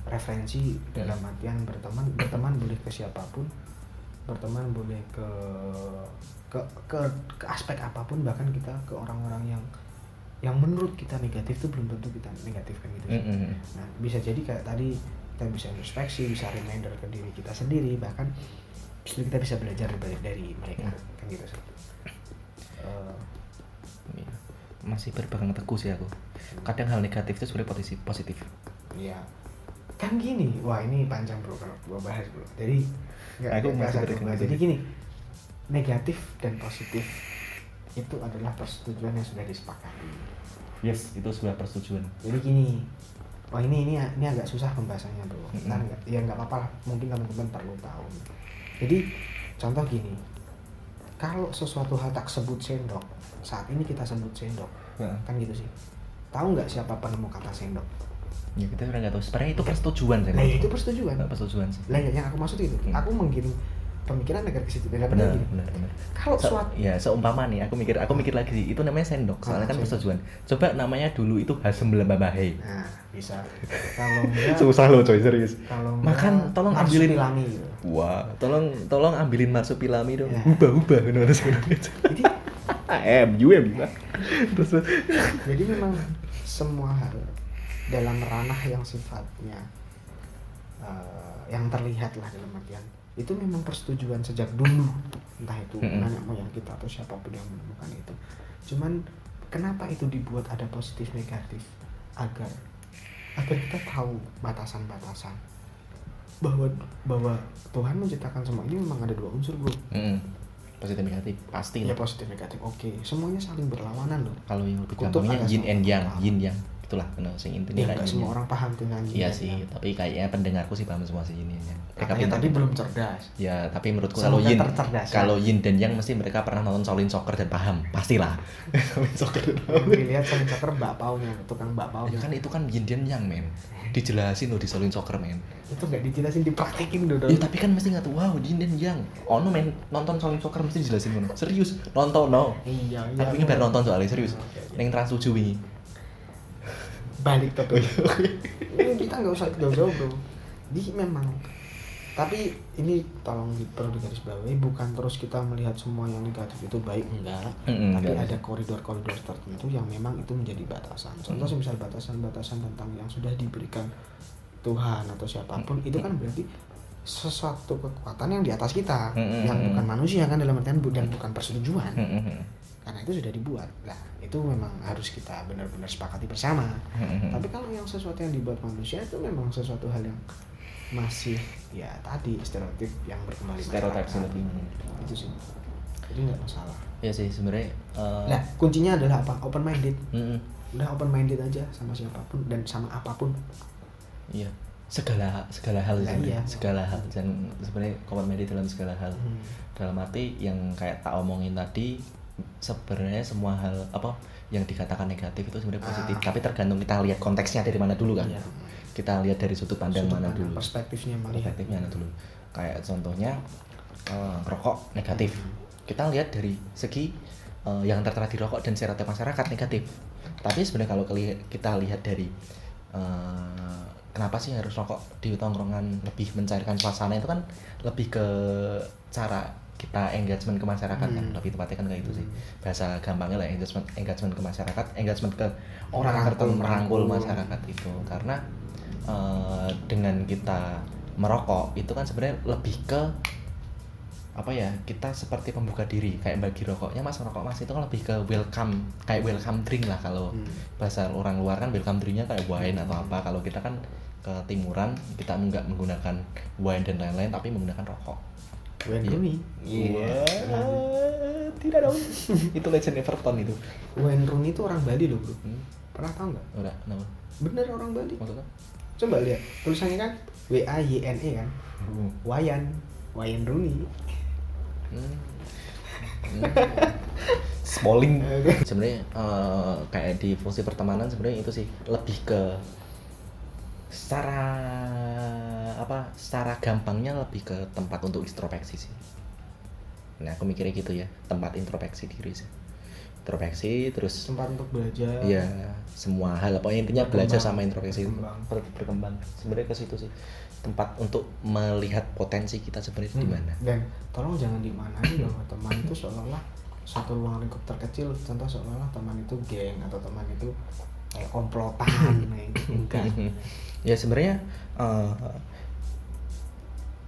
referensi dalam artian berteman berteman boleh ke siapa pun berteman boleh ke ke ke, ke aspek apa pun bahkan kita ke orang-orang yang yang menurut kita negatif itu belum tentu kita negatif kan gitu sih. Mm-mm. Nah, bisa jadi kayak tadi kita bisa introspeksi, bisa reminder ke diri kita sendiri, bahkan justru kita bisa belajar dari, dari mereka, kan gitu sih. Iya. masih berpegang teguh sih aku kadang hal negatif itu sebenarnya positif positif ya, kan gini, wah ini panjang bro kalau gua bahas bro. Jadi nggak Aku nggak masih satu. Jadi gini, negatif dan positif itu adalah persetujuan yang sudah disepakati. yes itu sebuah persetujuan Jadi gini, wah ini ini ini agak susah pembahasannya bro. Mm-mm. Ntar nggak, ya nggak apa-apa lah. Mungkin teman-teman perlu tahu. Jadi contoh gini, kalau sesuatu hal tak sebut sendok, saat ini kita sebut sendok, kan gitu sih. Tahu nggak siapa penemu kata sendok? Ya kita udah nggak tahu sebenarnya itu persetujuan sih Nah Mas. itu persetujuan. Nggak persetujuan sih Lah ya, yang aku maksud itu, Hmm. aku menggiring pemikiran agar ke situ. Benar benar benar benar Kalau Se- suatu ya seumpama nih aku mikir aku mikir lagi sih itu namanya sendok soalnya Ah, kan persetujuan coba namanya dulu itu hasem babahe Nah, bisa. Kalau enggak susah loh coy serius kalau enggak, makan tolong ambilin gitu. wah tolong tolong ambilin marsupilami dong Ya. ubah ubah benar Jadi MU ya bisa terus jadi memang semua hal dalam ranah yang sifatnya eh, yang terlihat lah dalam artian. Itu memang persetujuan sejak dulu entah itu Mm-mm. nenek moyang kita atau siapa pun yang menemukan itu. Cuman kenapa itu dibuat ada positif negatif? Agar agar kita tahu batasan-batasan. Bahwa bahwa Tuhan menciptakan semua ini memang ada dua unsur bro. Mm, positif negatif pasti ya positif negatif. Oke semuanya saling berlawanan loh. Kalau yang lebih gampangnya yin and yang yin yang itulah benar sing intinya ya semua orang paham tentang yin iya sih yang. tapi kayaknya pendengarku sih paham semua sih yang mereka Katanya tadi belum cerdas. Ya tapi menurutku kalau yin tercerdas, ya. kalau yin dan yang mesti mereka pernah nonton Shaolin Soccer dan paham. Pastilah. Shaolin Soccer dilihat sama soccer mbak paunya tukang mbak ya paunya kan itu kan yin dan yang men. Dijelasin loh di Shaolin Soccer men. Itu nggak dijelasin dipraktekin dulu Ya tapi kan mesti nggak tahu wow yin dan yang. Ono men. Nonton Shaolin Soccer mesti dijelasin ngono serius? Nonton no. Iya iya tapi ini baru nonton soalnya serius. Neng trans 7 wingi balik tapi iya, ini kita nggak usah jauh-jauh bro jadi memang tapi ini tolong di, perlu digarisbawahi bukan terus kita melihat semua yang negatif itu baik enggak Mm-mm, tapi enggak. ada koridor-koridor tertentu yang memang itu menjadi batasan contoh Mm. misal batasan-batasan tentang yang sudah diberikan Tuhan atau siapa pun itu kan berarti sesuatu kekuatan yang di atas kita Mm-mm. yang bukan manusia kan dalam artian dan bukan persetujuan Mm-mm. Karena itu sudah dibuat nah itu memang harus kita benar-benar sepakati bersama Mm-mm. tapi kalau yang sesuatu yang dibuat manusia itu memang sesuatu hal yang masih ya tadi stereotip yang berkembang Stereotip lebih. itu sih jadi nggak masalah ya sih sebenarnya eh, nah kuncinya adalah apa open minded mm-mm. udah open minded aja sama siapa pun dan sama apa pun Iya, segala segala hal sebenarnya. iya. segala hal dan sebenarnya common media dalam segala hal. Hmm. Dalam arti yang kayak tak omongin tadi sebenarnya semua hal apa yang dikatakan negatif itu sebenarnya positif, Ah. tapi tergantung kita lihat konteksnya dari mana dulu kan. Iya. Kita lihat dari sudut pandang Sudut mana dulu. perspektifnya melihat Perspektifnya mana dulu. Kayak contohnya eh, rokok negatif. Hmm. Kita lihat dari segi eh, yang tertera di rokok dan stereotip masyarakat negatif. Tapi sebenarnya kalau kita lihat dari eh, kenapa sih harus rokok di tongkrongan lebih mencairkan suasana itu kan lebih ke cara kita engagement ke masyarakat kan. Hmm. lebih tepatnya kan kayak itu sih. Bahasa gampangnya lah engagement engagement ke masyarakat engagement ke orang Merangkul, tertentu merangkul. masyarakat itu. Karena eh, dengan kita merokok itu kan sebenarnya lebih ke apa ya kita seperti pembuka diri. Kayak bagi rokoknya mas rokok mas itu kan lebih ke welcome kayak welcome drink lah kalau Hmm. bahasa orang luar kan welcome drinknya kayak wine atau apa. Kalau kita kan ke timuran kita nggak menggunakan wine dan lain-lain tapi menggunakan rokok Wayne Iya. Rooney. Iya. Tidak dong. Itu legend Everton itu. Wayne Rooney itu orang Bali loh bro. Hmm. pernah tau nggak? Udah kenapa? Bener orang Bali. Maksudnya? Coba lihat tulisannya kan? W A Y N E kan? Hmm. Wayan. Wayan Rooney. Hmm. Hmm. Smalling. Sebenarnya eh, kayak di fungsi pertemanan sebenarnya itu sih lebih ke secara apa secara gampangnya lebih ke tempat untuk introspeksi sih nah aku mikirnya gitu ya tempat introspeksi diri sih introspeksi terus tempat untuk belajar Iya, semua hal pokoknya intinya belajar sama introspeksi Berkembang. ber- berkembang. Sebenarnya ke situ sih. Tempat untuk melihat potensi kita sebenarnya di Hmm. mana. dan tolong jangan dimaknai bahwa teman itu seolah-olah satu ruang lingkup terkecil contoh seolah-olah teman itu geng atau teman itu kayak komplotan nah, itu enggak ya sebenarnya eh,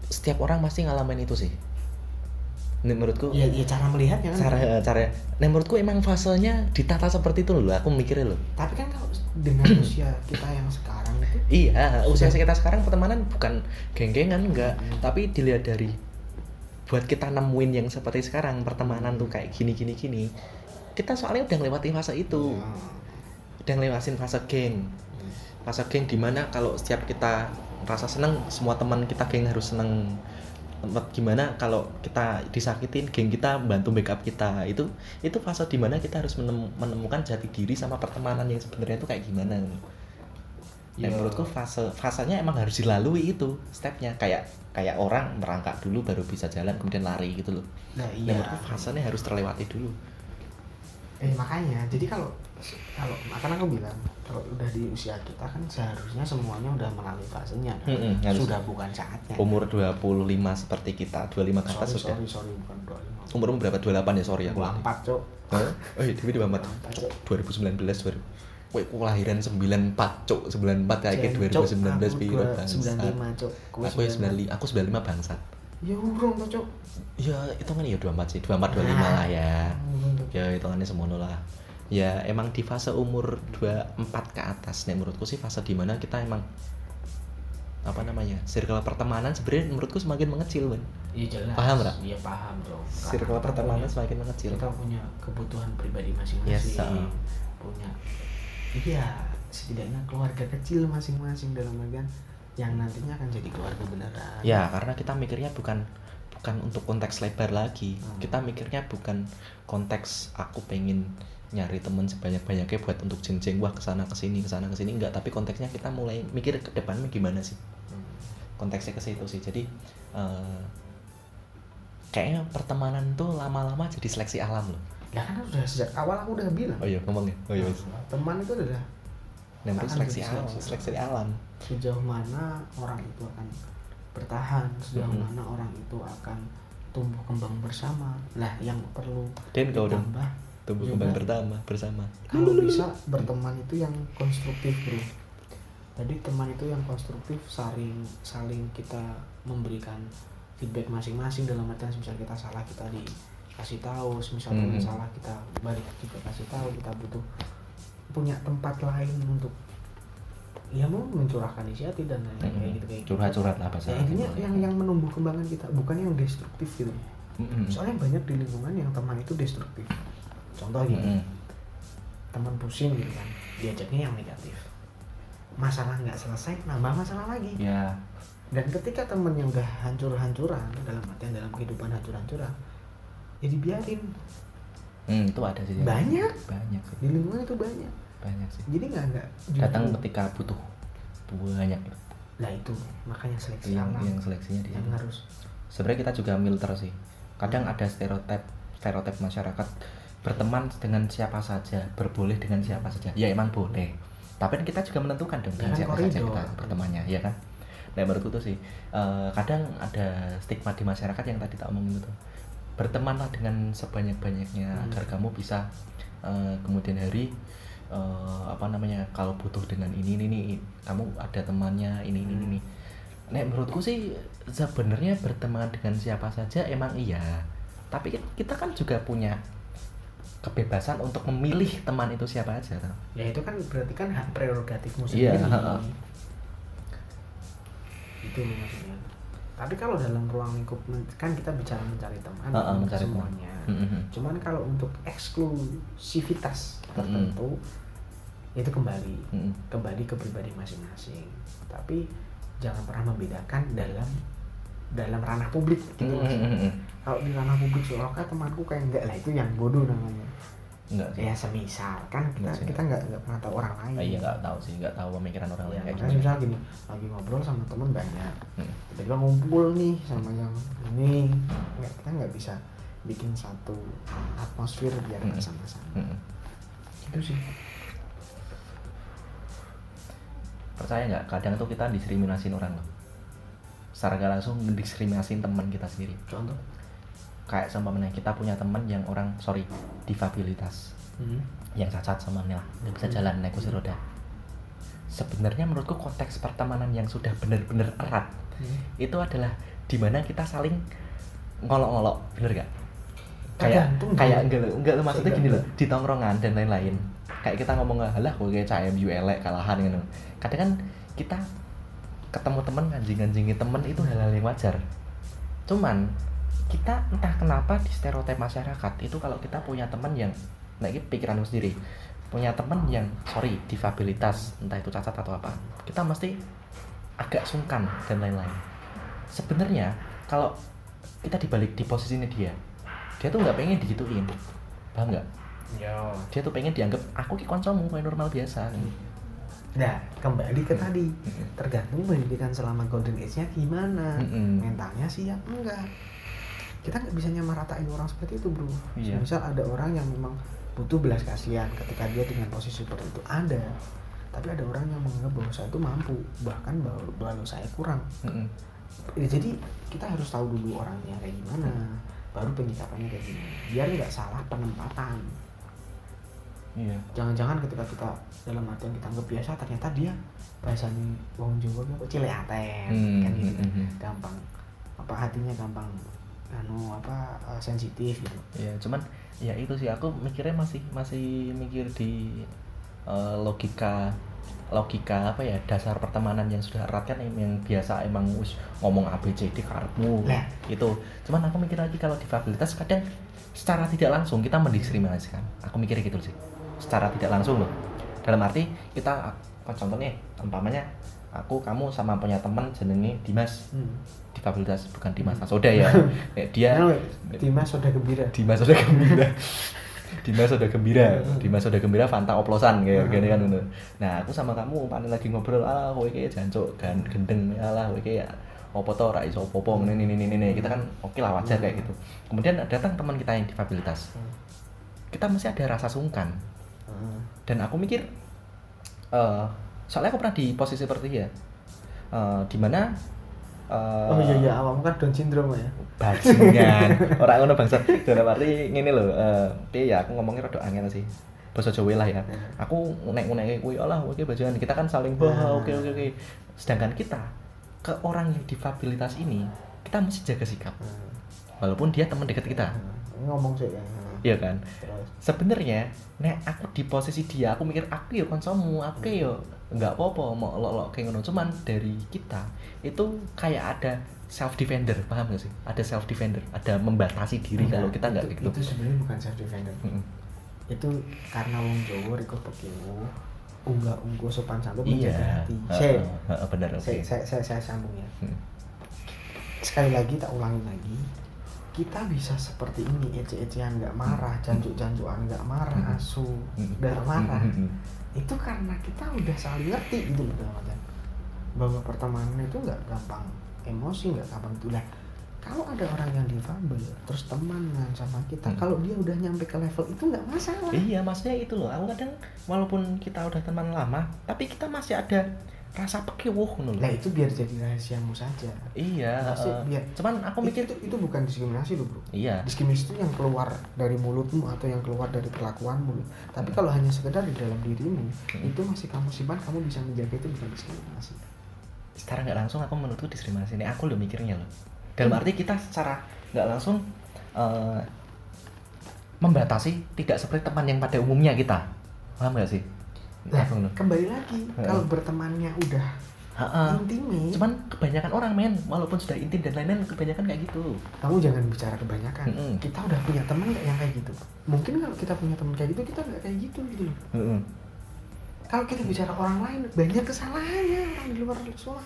setiap orang pasti ngalamin itu sih. Ini menurutku ya, ya cara melihatnya kan cara cara nah menurutku emang fasenya ditata seperti itu loh aku mikirnya loh tapi kan kalau dengan usia kita yang sekarang itu iya usia Sudah. kita sekarang pertemanan bukan geng-gengan enggak Hmm. tapi dilihat dari buat kita nemuin yang seperti sekarang pertemanan tuh kayak gini gini gini kita soalnya udah ngelewati fase itu Ya. udah ngelewatin fase geng fase geng di mana kalau setiap kita rasa seneng semua teman kita geng harus seneng. Tempat gimana kalau kita disakitin geng kita bantu backup kita. Itu itu fase di mana kita harus menem- menemukan jati diri sama pertemanan yang sebenarnya itu kayak gimana. Dan Ya. menurutku fase fasenya emang harus dilalui itu stepnya. Kayak kayak orang merangkak dulu baru bisa jalan kemudian lari gitu loh. Nah Dan iya. menurutku fasenya harus terlewati dulu eh makanya jadi kalau kalau makanya aku bilang kalau udah di usia kita kan seharusnya semuanya udah melalui fasenya kan? Mm-mm, harus. sudah bukan saatnya. Umur 25 seperti kita 25 ke atas sorry sudah. sorry sorry bukan 25 umurmu berapa? 28 ya? Sorry aku 24 cok Hah? Oh iya, Dewi 24 24, Cok. 2019 2000 Woi, aku kelahiran 94, cok 94 kayak Jen, kayak Cok, 2019 aku piro dua- bangsat. 95 cok Aku ya 95, aku 95 bangsat ya urung tuh cok Ya, itu kan ya 24 sih, 24 25 Nah. lah ya. Ya, hitungannya semono lah Ya, emang di fase umur 24 ke atas nih menurutku sih fase di mana kita emang apa namanya circle pertemanan sebenarnya menurutku semakin mengecil kan Iya jelas. Paham, Ra? Iya paham dong. circle Karena pertemanan punya- semakin mengecil Kita punya kebutuhan pribadi masing-masing. Yes, ah. punya. Iya, setidaknya keluarga kecil masing-masing dalam artian yang nantinya akan jadi keluarga beneran. Ya, karena kita mikirnya bukan bukan untuk konteks lebar lagi. Hmm. Kita mikirnya bukan konteks aku pengen nyari temen sebanyak-banyaknya buat untuk jeng-jeng wah ke sana ke sini ke sana ke sini enggak tapi konteksnya kita mulai mikir ke depannya gimana sih Hmm. konteksnya ke situ sih jadi eh, kayaknya pertemanan tuh lama-lama jadi seleksi alam loh Ya kan udah sejak awal aku udah bilang. oh iya ngomong ya oh iya Mas. Teman itu adalah Itu akan seleksi alam seleksi alam sejauh mana orang itu akan bertahan, sejauh Mhm. mana orang itu akan tumbuh kembang bersama. Lah, yang perlu dan kau dong tumbuh juga kembang bersama bersama kalau bisa berteman itu yang konstruktif bro tadi teman itu yang konstruktif saling saling kita memberikan feedback masing-masing dalam artian misal kita salah kita dikasih tahu misal Mhm. salah kita balik kita kasih tahu kita butuh punya tempat lain untuk ya mau mencurahkan isi hati dan lain kayak gitu. Kayak curhat-curhat lah bahasa Ya, intinya yang yang menumbuh kembangkan kita bukan yang destruktif gitu. Mm-mm. soalnya banyak di lingkungan yang teman itu destruktif. Contoh gini Mm-mm. teman pusing gitu kan diajaknya yang negatif. Masalah nggak selesai nambah masalah lagi. Ya. Dan ketika temennya udah hancur-hancuran dalam artian dalam kehidupan hancur-hancuran ya dibiarin Hmm, itu ada sih. Banyak. Banyak sih. di lingkungan itu banyak Banyak sih. jadi nggak nggak Datang ketika butuh banyak gitu. nah itu makanya seleksi yang alam yang seleksinya di yang harus Sebenarnya kita juga filter sih. Kadang ada stereotip stereotip masyarakat berteman dengan siapa saja, berboleh dengan siapa saja. Ya emang boleh. Tapi kan kita juga menentukan dong dengan siapa saja kita bertemannya, ya kan? Nah menurutku tuh sih, eh, kadang ada stigma di masyarakat yang tadi tak omongin itu. Bertemanlah dengan sebanyak-banyaknya Hmm. agar kamu bisa eh, kemudian hari eh, apa namanya kalau butuh dengan ini ini nih kamu ada temannya ini ini ini. nek menurutku sih sebenarnya berteman dengan siapa saja emang iya tapi ki- kita kan juga punya kebebasan untuk memilih teman itu siapa aja tau. ya itu kan berarti kan hak prerogatifmu Iya, sendiri heeh. itu maksudnya tapi kalau dalam ruang lingkup kan kita bicara mencari teman Heeh, untuk mencari teman. semuanya Mm-mm. cuman kalau untuk eksklusivitas tertentu itu kembali Mm-mm. kembali ke pribadi masing-masing tapi jangan pernah membedakan dalam dalam ranah publik gitu. Mm-mm. kalau di ranah publik seolah temanku kayak enggak lah itu yang bodoh namanya enggak sih. Ya semisal. Kan kita Enggak sih. kita nggak. nggak pernah tahu orang lain. Ah, iya nggak tahu sih nggak tahu pemikiran orang ya, lain kayak makanya gimana. misal gini lagi ngobrol sama temen banyak. Mm. tiba-tiba ngumpul nih sama yang ini. Nggak kita nggak bisa bikin satu atmosfer biar Mm. bersama-sama Mm-mm. itu sih. Percaya nggak? Kadang tuh kita diskriminasin orang loh. Secara langsung diskriminasin teman kita sendiri. Contoh kayak seumpamanya kita punya teman yang orang sorry difabilitas. Hmm. yang cacat sama lah nggak bisa jalan naik kursi roda. Sebenarnya menurutku konteks pertemanan yang sudah benar-benar erat Hmm. itu adalah di mana kita saling ngolok-ngolok. Bener gak kayak kayak enggak lo enggak lo maksudnya gini loh di tongkrongan dan lain-lain. Kayak kita ngomong halah gue kayak CMU elek kalahan gitu. Kadang kan kita ketemu temen nganjing-nganjingi temen itu hal-hal yang wajar. Cuman kita entah kenapa di stereotip masyarakat itu kalau kita punya temen yang nah ini pikiranku sendiri punya temen yang sorry difabilitas entah itu cacat atau apa kita mesti agak sungkan dan lain-lain. Sebenarnya kalau kita dibalik di posisinya dia dia tuh nggak pengen digituin paham nggak? Yo dia tuh pengen dianggap aku ki koncomu kayak normal biasa. Nah kembali ke tadi Mm-mm. tergantung pendidikan selama golden age-nya gimana Mm-mm. mentalnya sih ya enggak kita nggak bisa nyamaratain orang seperti itu bro. Iya. misal ada orang yang memang butuh belas kasihan ketika dia dengan posisi seperti itu ada. Tapi ada orang yang menganggap bahwa saya itu mampu bahkan bahwa, bahwa saya kurang. Mm-mm. Ya, jadi kita harus tahu dulu orangnya kayak gimana baru penyikapannya kayak gimana. Biar nggak salah penempatan. Iya. Jangan-jangan ketika kita dalam artian kita anggap biasa ternyata dia bahasanya wong Jawa apa cileaten Hmm, kan gitu. hmm. gampang. Apa hatinya gampang anu apa eh, sensitif gitu. Ya cuman ya itu sih aku mikirnya masih masih mikir di eh, logika logika apa ya dasar pertemanan yang sudah erat kan yang, biasa emang wis ngomong ABCD karepmu. Lah. itu. Cuman aku mikir lagi kalau difabilitas kadang secara tidak langsung kita mendiskriminasikan. Aku mikirnya gitu sih. Secara tidak langsung loh. Dalam arti kita oh, contohnya umpamanya aku kamu sama punya teman jenenge Dimas. Hmm. difabilitas bukan Dimas Soda ya. Dia Dimas sudah gembira. Dimas Soda Gembira. Dimas Soda Gembira. Dimas Soda Gembira Fanta oplosan kayak gini kan ngono. nah aku sama kamu paling lagi ngobrol ah kowe kayak jancuk kan gendeng alah kowe kayak opo to ora iso opo-opo ini ini ini ini kita kan oke lah wajar kayak gitu. Kemudian datang teman kita yang difabilitas kita masih ada rasa sungkan. Hmm. dan aku mikir eh soalnya aku pernah di posisi seperti ya. Eh di mana eh, oh iya iya awakmu kan Down syndrome ya. Bajingan. Orang ngono bangsat dalam arti ngene lho piye ya aku ngomongnya rada angel sih. Bahasa Jawa lah ya. Aku ngunek-ngunek kuwi Allah oke bajingan kita kan saling wah Nah. oke oke oke. Sedangkan kita ke orang yang difabilitas ini kita mesti jaga sikap. Hmm. walaupun dia teman dekat kita. Ngomong sih ya. Iya kan? Sebenarnya nek aku di posisi dia aku mikir aku ya konsomu aku ya nggak apa-apa mau lo kayak ngono. Cuman dari kita itu kayak ada self defender paham gak sih? Ada self defender ada membatasi diri Enggak, kalau kita nggak gitu. itu sebenarnya bukan self defender Mm-mm. itu karena wong Jawa riko pekimu unggah ungguh sopan santun iya. menjaga hati saya heeh, benar oke. saya, saya, saya, saya sambung ya Hmm. sekali lagi tak ulangi lagi kita bisa seperti ini ece-ecehan nggak marah jancuk-jancukan nggak marah Hmm. asu Hmm. nggak marah. Itu karena kita udah saling ngerti gitu loh artian bahwa pertemanan itu nggak gampang emosi nggak gampang itu. Lah kalau ada orang yang difabel terus temenan sama kita Hmm. kalau dia udah nyampe ke level itu nggak masalah. Iya maksudnya itu loh. Aku kadang walaupun kita udah teman lama tapi kita masih ada rasa pekiwuh ngono Nah itu biar jadi rahasiamu saja. iya Pasti heeh. biar. cuman aku mikir itu, itu bukan diskriminasi loh bro. iya Diskriminasi itu yang keluar dari mulutmu atau yang keluar dari perlakuanmu. Tapi Hmm. kalau hanya sekedar di dalam dirimu, Hmm. itu masih kamu simpan, kamu bisa menjaga itu bukan diskriminasi. secara nggak langsung aku menurutku diskriminasi ini aku lo mikirnya loh dalam arti kita secara nggak langsung eh, membatasi tidak seperti teman yang pada umumnya kita paham nggak sih Nah, ngono. kembali lagi kalau bertemannya udah Ha-ha. intimate, cuman kebanyakan orang men walaupun sudah intim dan lain-lain kebanyakan kayak gitu kamu jangan bicara kebanyakan. Mm-mm. Kita udah punya teman nggak yang kayak gitu. Mungkin kalau kita punya teman kayak gitu kita nggak kayak gitu gitu loh. Heeh. Kalau kita bicara orang lain banyak kesalahannya orang di luar semua.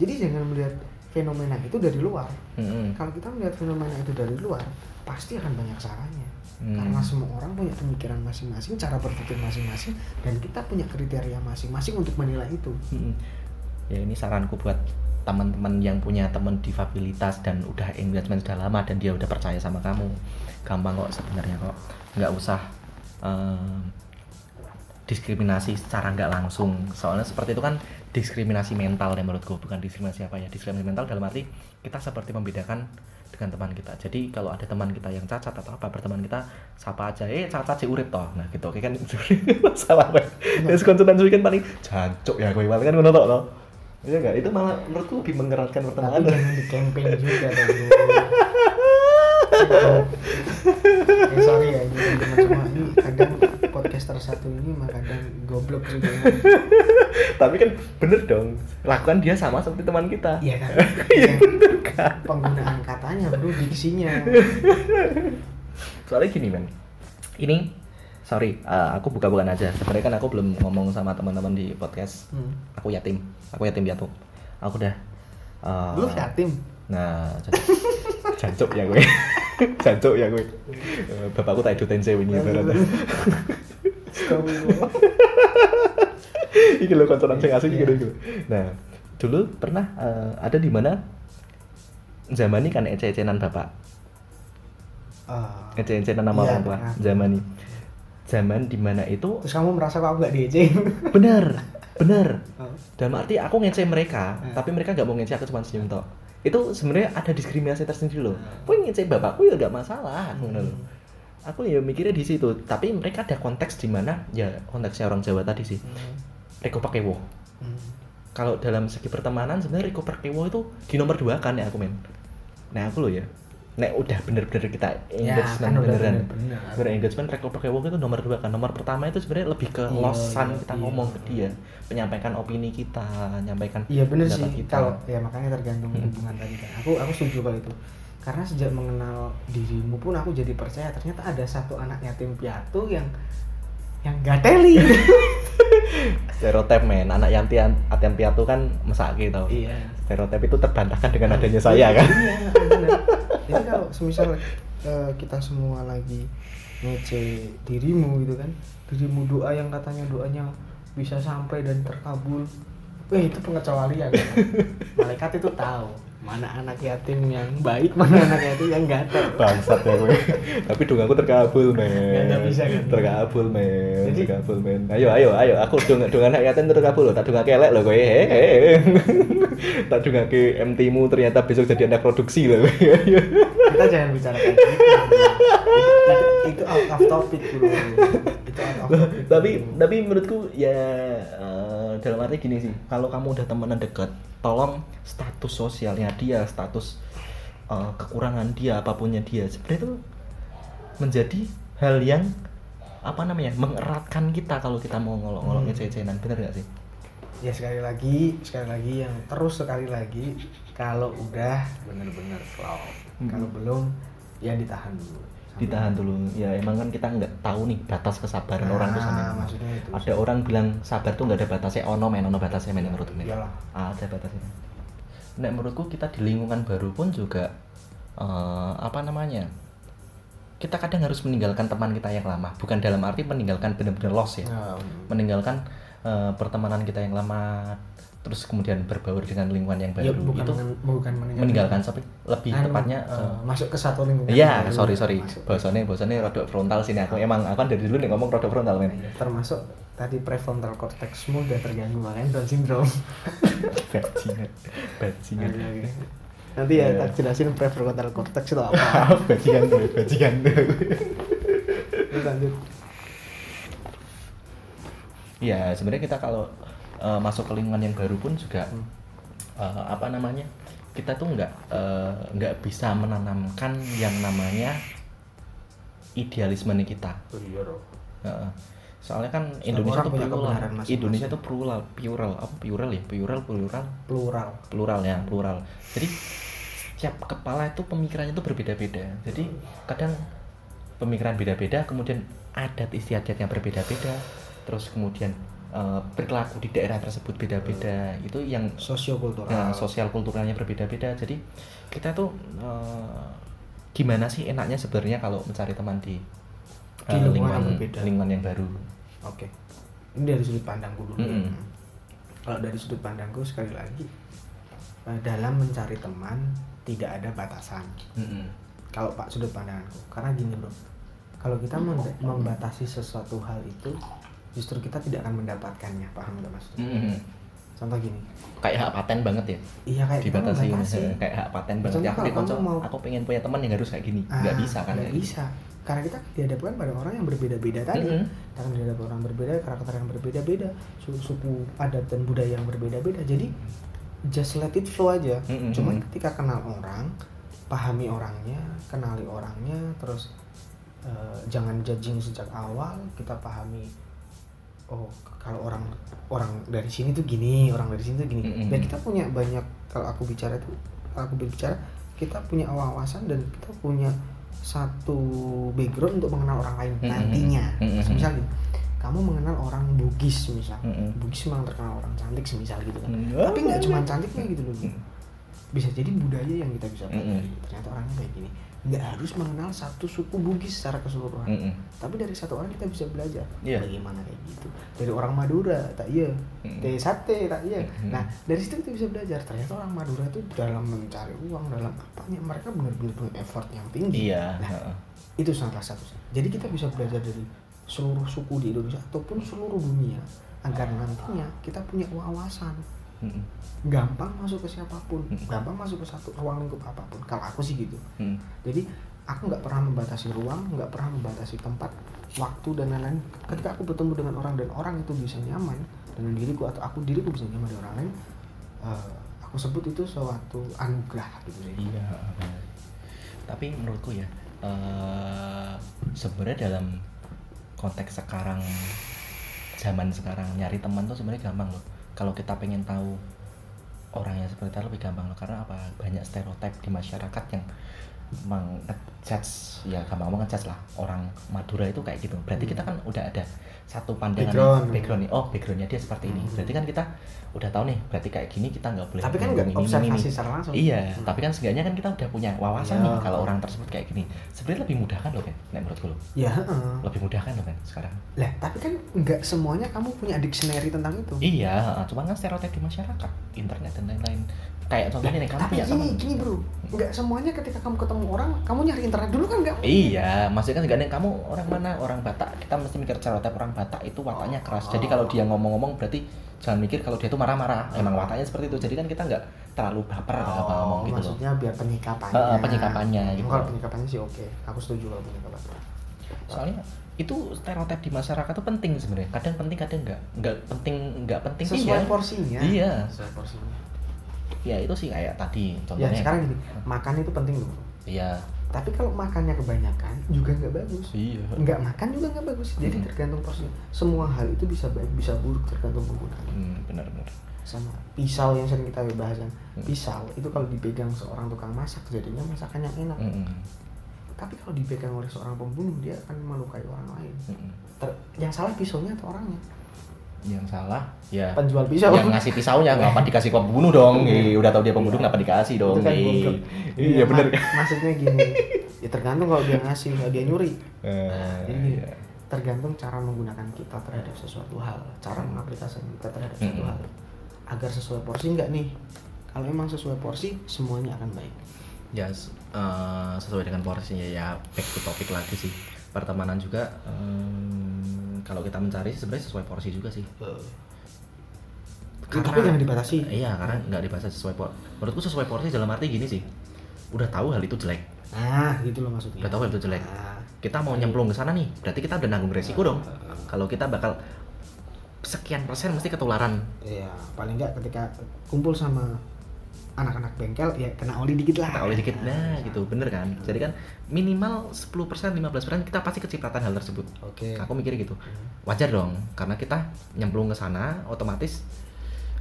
Jadi jangan melihat fenomena itu dari luar. Heeh. Kalau kita melihat fenomena itu dari luar, pasti akan banyak salahnya. Hmm. Karena semua orang punya pemikiran masing-masing, cara berpikir masing-masing, dan kita punya kriteria masing-masing untuk menilai itu. Mm-mm. ya ini saranku buat teman-teman yang punya teman difabilitas dan udah engagement sudah lama dan dia udah percaya sama kamu gampang kok sebenarnya kok nggak usah em, diskriminasi secara nggak langsung soalnya seperti itu kan diskriminasi mental ya menurutku bukan diskriminasi apa ya diskriminasi mental dalam arti kita seperti membedakan dengan teman kita jadi kalau ada teman kita yang cacat atau apa berteman kita sapa aja eh cacat si urip toh nah gitu oke kan masalah kan terus konsultan kan paling jancuk ya gue paling kan ngono toh toh. Iya enggak? Itu malah menurutku lebih mengeratkan Tapi pertemanan. jangan di campaign juga dong. eh, sorry ya, ini ini kadang podcaster satu ini mah kadang goblok juga. Tapi kan bener dong. Lakukan dia sama seperti teman kita. Iya kan? Iya bener kan. Penggunaan katanya bro, diksinya. Soalnya gini men. Ini sorry, eh, aku buka-bukan aja. Sebenarnya kan aku belum ngomong sama teman-teman di podcast. Hmm. Aku yatim. Aku yatim piatu. Aku udah eh, Lu yatim? Nah, jan- jancuk ya gue. jancuk ya gue. Eh, Bapakku tak edu tense ini ibaratnya. Iki lho konconan sing asing gitu gitu. Nah, dulu pernah eh, ada di mana zaman ini kan ece-ecenan bapak, Ah. ece-ecenan nama Iya, orang tua. Zaman ini, zaman di mana itu Terus kamu merasa kok aku gak diejek? bener, bener. Oh. Dalam arti aku ngece mereka, Hmm. tapi mereka nggak mau ngece aku cuma senyum tok. Itu sebenarnya ada diskriminasi tersendiri loh. Hmm. Kowe ngece bapakku ya nggak masalah, ngono. Hmm. Aku ya mikirnya di situ, tapi mereka ada konteks di mana ya konteksnya orang Jawa tadi sih. Hmm. Pakai wo. Hmm. kalau dalam segi pertemanan sebenarnya Riko Perkewo itu di nomor dua kan ya aku men nah aku loh ya Nek udah bener-bener kita Ya, engagement kan udah beneran bener-bener. bener engagement Riko Perkewo itu nomor dua kan nomor pertama itu sebenarnya lebih ke Iya, losan iya, kita iya. ngomong ke dia menyampaikan opini kita menyampaikan Iya bener sih kita. kalau ya makanya tergantung Hmm. hubungan tadi kan. Aku aku setuju kalau itu. Karena sejak mengenal dirimu pun aku jadi percaya ternyata ada satu anak yatim piatu yang yang gateli. stereotip men anak yantian atian piatu kan mesake tau iya. stereotip itu terbantahkan dengan adanya saya kan Iya, bener. Jadi kalau semisal eh, kita semua lagi ngece dirimu gitu kan, dirimu doa yang katanya doanya bisa sampai dan terkabul, weh itu pengecualian. Malaikat itu tahu mana anak yatim yang baik, mana anak yatim yang gatel. bangsat ya gue tapi dong aku terkabul men. Nggak, bisa kan? terkabul men. Jadi- terkabul men. Ayo ayo ayo. Aku dong dong anak yatim terkabul. Loh tak dong kelek loh gue hehehe tak dong ke MT mu ternyata besok jadi anak produksi loh Kita jangan bicara kayak gitu. Itu, itu out of topic bro. Itu out of topic. tapi bro. tapi menurutku ya eh, dalam arti gini sih kalau kamu udah temenan dekat tolong status sosialnya dia status eh, kekurangan dia apapunnya dia sebenarnya itu menjadi hal yang apa namanya mengeratkan kita kalau kita mau ngolok-ngolok Hmm. ngece-ngecenan bener gak sih ya sekali lagi sekali lagi yang terus sekali lagi kalau udah bener-bener klop Hmm. kalau belum ya ditahan dulu. Ditahan dulu. Ya emang kan kita nggak tahu nih batas kesabaran orang tuh sampai Ah, maksudnya itu. Ada orang bilang sabar tuh nggak ada batasnya. Ono men ono batasnya men menurut men Iyalah. ada batasnya. Nah menurutku kita di lingkungan baru pun juga eh, apa namanya kita kadang harus meninggalkan teman kita yang lama. Bukan dalam arti meninggalkan benar-benar loss ya. Ya, meninggalkan eh, pertemanan kita yang lama terus kemudian berbaur dengan lingkungan yang ya, baru bukan itu men- bukan meninggalkan, meninggalkan tapi lebih Anu, tepatnya eh, masuk ke satu lingkungan Iya, baru. sorry sorry. Bahasanya bahasanya rodok frontal sini aku. Emang aku kan dari dulu nih ngomong rodok frontal men. termasuk tadi prefrontal cortexmu udah terganggu makanya Down syndrome Bajingan, bajingan. Oke, oke. nanti ya Iya. tak jelasin prefrontal cortex itu apa bajingan gue, bajingan gue. Lanjut Iya, sebenarnya kita kalau eh, masuk ke lingkungan yang baru pun juga Hmm. eh, apa namanya kita tuh nggak nggak bisa menanamkan yang namanya idealisme nih kita iya dong Heeh. soalnya kan Indonesia tuh plural. Indonesia tuh plural plural apa plural ya? Plural plural? Plural. Plural ya plural. Jadi setiap kepala itu pemikirannya itu berbeda-beda. Jadi kadang pemikiran beda-beda kemudian adat istiadat yang berbeda-beda terus kemudian eh, perilaku di daerah tersebut beda-beda itu yang sosiokultural Nah, sosial kulturalnya berbeda-beda. Jadi kita tuh eh, gimana sih enaknya sebenarnya kalau mencari teman di, Di eh, lingkungan lingkungan berbeda. lingkungan yang baru. Oke. Ini dari sudut pandangku dulu. Mm-mm. Kalau dari sudut pandangku sekali lagi eh, dalam mencari teman tidak ada batasan. Kalau Pak sudut pandangku, karena gini bro, kalau kita mem- membatasi sesuatu hal itu, justru kita tidak akan mendapatkannya, paham nggak mas? Mm-mm. Contoh gini, Kayak hak paten banget ya. iya kayak Dibatasi kayak hak paten banget. Contoh Ya, aku kamu mau- aku pengen punya teman yang harus kayak gini. nggak Ah, bisa kan? nggak gitu. bisa, karena kita dihadapkan pada orang yang berbeda-beda tadi. Mm-mm. Kita akan dihadapkan orang berbeda, karakter yang berbeda-beda, su- suku, adat dan budaya yang berbeda-beda. Jadi just let it flow aja. Mm-mm. Cuman ketika kenal orang, pahami orangnya, kenali orangnya, terus eh, jangan judging sejak awal. Kita pahami, oh kalau orang orang dari sini tuh gini, orang dari sini tuh gini. Mm-mm. Dan kita punya banyak. Kalau aku bicara tuh, kalau aku berbicara, kita punya wawasan dan kita punya satu background untuk mengenal orang lain Mm-mm. nantinya. Mm-mm. Misal gini, kamu mengenal orang Bugis misal, Mm-mm. Bugis memang terkenal orang cantik semisal gitu kan. Mm. Tapi nggak cuma cantiknya gitu loh. Mm. Bisa jadi budaya yang kita bisa pelajari. Mm-mm. Ternyata orangnya kayak gini. Nggak harus mengenal satu suku Bugis secara keseluruhan. Mm-mm. Tapi dari satu orang kita bisa belajar Iya. bagaimana kayak gitu. Dari orang Madura, tak iya. Mm. Teh sate, tak iya. Mm. Nah dari situ kita bisa belajar. Ternyata orang Madura itu dalam mencari uang, dalam apanya mereka benar-benar punya effort yang tinggi. Iya. Nah, heeh. itu salah satu jadi kita bisa belajar dari seluruh suku di Indonesia ataupun seluruh dunia agar nantinya kita punya wawasan Mm-mm. gampang masuk ke siapa pun Mm. gampang masuk ke satu ruang lingkup apa pun kalau aku sih gitu Mm. jadi aku nggak pernah membatasi ruang nggak pernah membatasi tempat waktu dan lain-lain ketika aku bertemu dengan orang dan orang itu bisa nyaman dengan diriku atau aku diriku bisa nyaman dengan orang lain eh, aku sebut itu suatu anugerah gitu sih Iya. Tapi menurutku ya, eh sebenarnya dalam konteks sekarang, zaman sekarang nyari teman tuh sebenarnya gampang loh. Kalau kita pengen tahu orangnya seperti apa lebih gampang loh. Karena apa? Banyak stereotip di masyarakat yang mengejudge ya gampang mengejudge lah orang Madura itu kayak gitu. Berarti kita kan udah ada satu pandangan Background. background nih. Oh backgroundnya dia seperti ini. Hmm. Berarti kan kita udah tahu nih. Berarti kayak gini kita nggak boleh. tapi kan nggak observasi secara langsung Iya, Hmm. tapi kan seenggaknya kan kita udah punya wawasan Iya. nih kalau orang tersebut kayak gini. Sebenarnya lebih mudah kan loh kan, nek menurutku loh. ya heeh. Lebih mudah kan loh kan sekarang. Lah, tapi kan nggak semuanya kamu punya dictionary tentang itu. Iya, cuman kan stereotip di masyarakat, internet dan lain-lain. Kayak contohnya nih, kamu tapi punya gini, gini bro, nggak semuanya ketika kamu ketemu orang, kamu nyari internet dulu kan nggak? Iya, maksudnya kan seenggaknya kamu orang mana, orang Batak. Kita mesti mikir stereotip orang Batak itu wataknya keras. Jadi kalau dia ngomong-ngomong berarti jangan mikir kalau dia itu marah-marah. Emang wataknya seperti itu. Jadi kan kita nggak terlalu baper kalau apa ngomong gitu loh. Oh, maksudnya biar penyikapannya. Heeh, penyikapannya gitu. Kalau penyikapannya sih oke, aku setuju kalau penyikapannya. soalnya itu stereotip di masyarakat itu penting sebenarnya kadang penting kadang enggak enggak penting enggak penting Sesuai iya. porsinya. iya Sesuai porsinya. Ya itu sih kayak tadi Ya contohnya sekarang gini, makan itu penting loh. iya Tapi kalau makannya kebanyakan juga nggak bagus. iya Nggak makan juga nggak bagus. Jadi Hmm. tergantung porsinya. Semua hal itu bisa baik, bisa buruk tergantung penggunaan. hmm, benar benar sama pisau yang sering kita bahas kan Hmm. pisau itu kalau dipegang seorang tukang masak jadinya masakan yang enak Mm-mm. tapi kalau dipegang oleh seorang pembunuh dia akan melukai orang lain Mm-mm. Ter- yang salah pisaunya atau orangnya yang salah ya. Penjual pisau. Yang ngasih pisaunya nggak apa dikasih ke pembunuh dong. Eh, udah tahu dia pembunuh kenapa dikasih dong. itu kan iya benar ma- maksudnya gini. Ya tergantung kalau dia ngasih kalau dia nyuri. Eh, Jadi iya. tergantung cara menggunakan kita terhadap sesuatu hal cara mengaplikasikan kita terhadap satu Mm-mm. hal. Agar sesuai porsi enggak nih? Kalau emang sesuai porsi semuanya akan baik. Ya eh, sesuai dengan porsinya ya back to topik lagi sih. Pertemanan juga em, kalau kita mencari sebenarnya sesuai porsi juga sih. Ya, tapi jangan dibatasi. Iya karena nggak dibaca sesuai porsi menurutku sesuai porsi dalam arti gini sih. Udah tahu hal itu jelek. Nah gitu loh maksudnya. Udah tahu hal itu jelek. Nah, kita mau nyemplung ke sana nih berarti kita udah nanggung resiko dong. Kalau kita bakal sekian persen mesti ketularan. Iya, paling enggak ketika kumpul sama anak-anak bengkel ya kena oli dikit lah. Kita oleh dikit nah gitu. Bener kan? Jadi kan minimal 10% 15% kita pasti kecipratan hal tersebut. Oke. Aku mikir gitu. Hmm. wajar dong karena kita nyemplung ke sana otomatis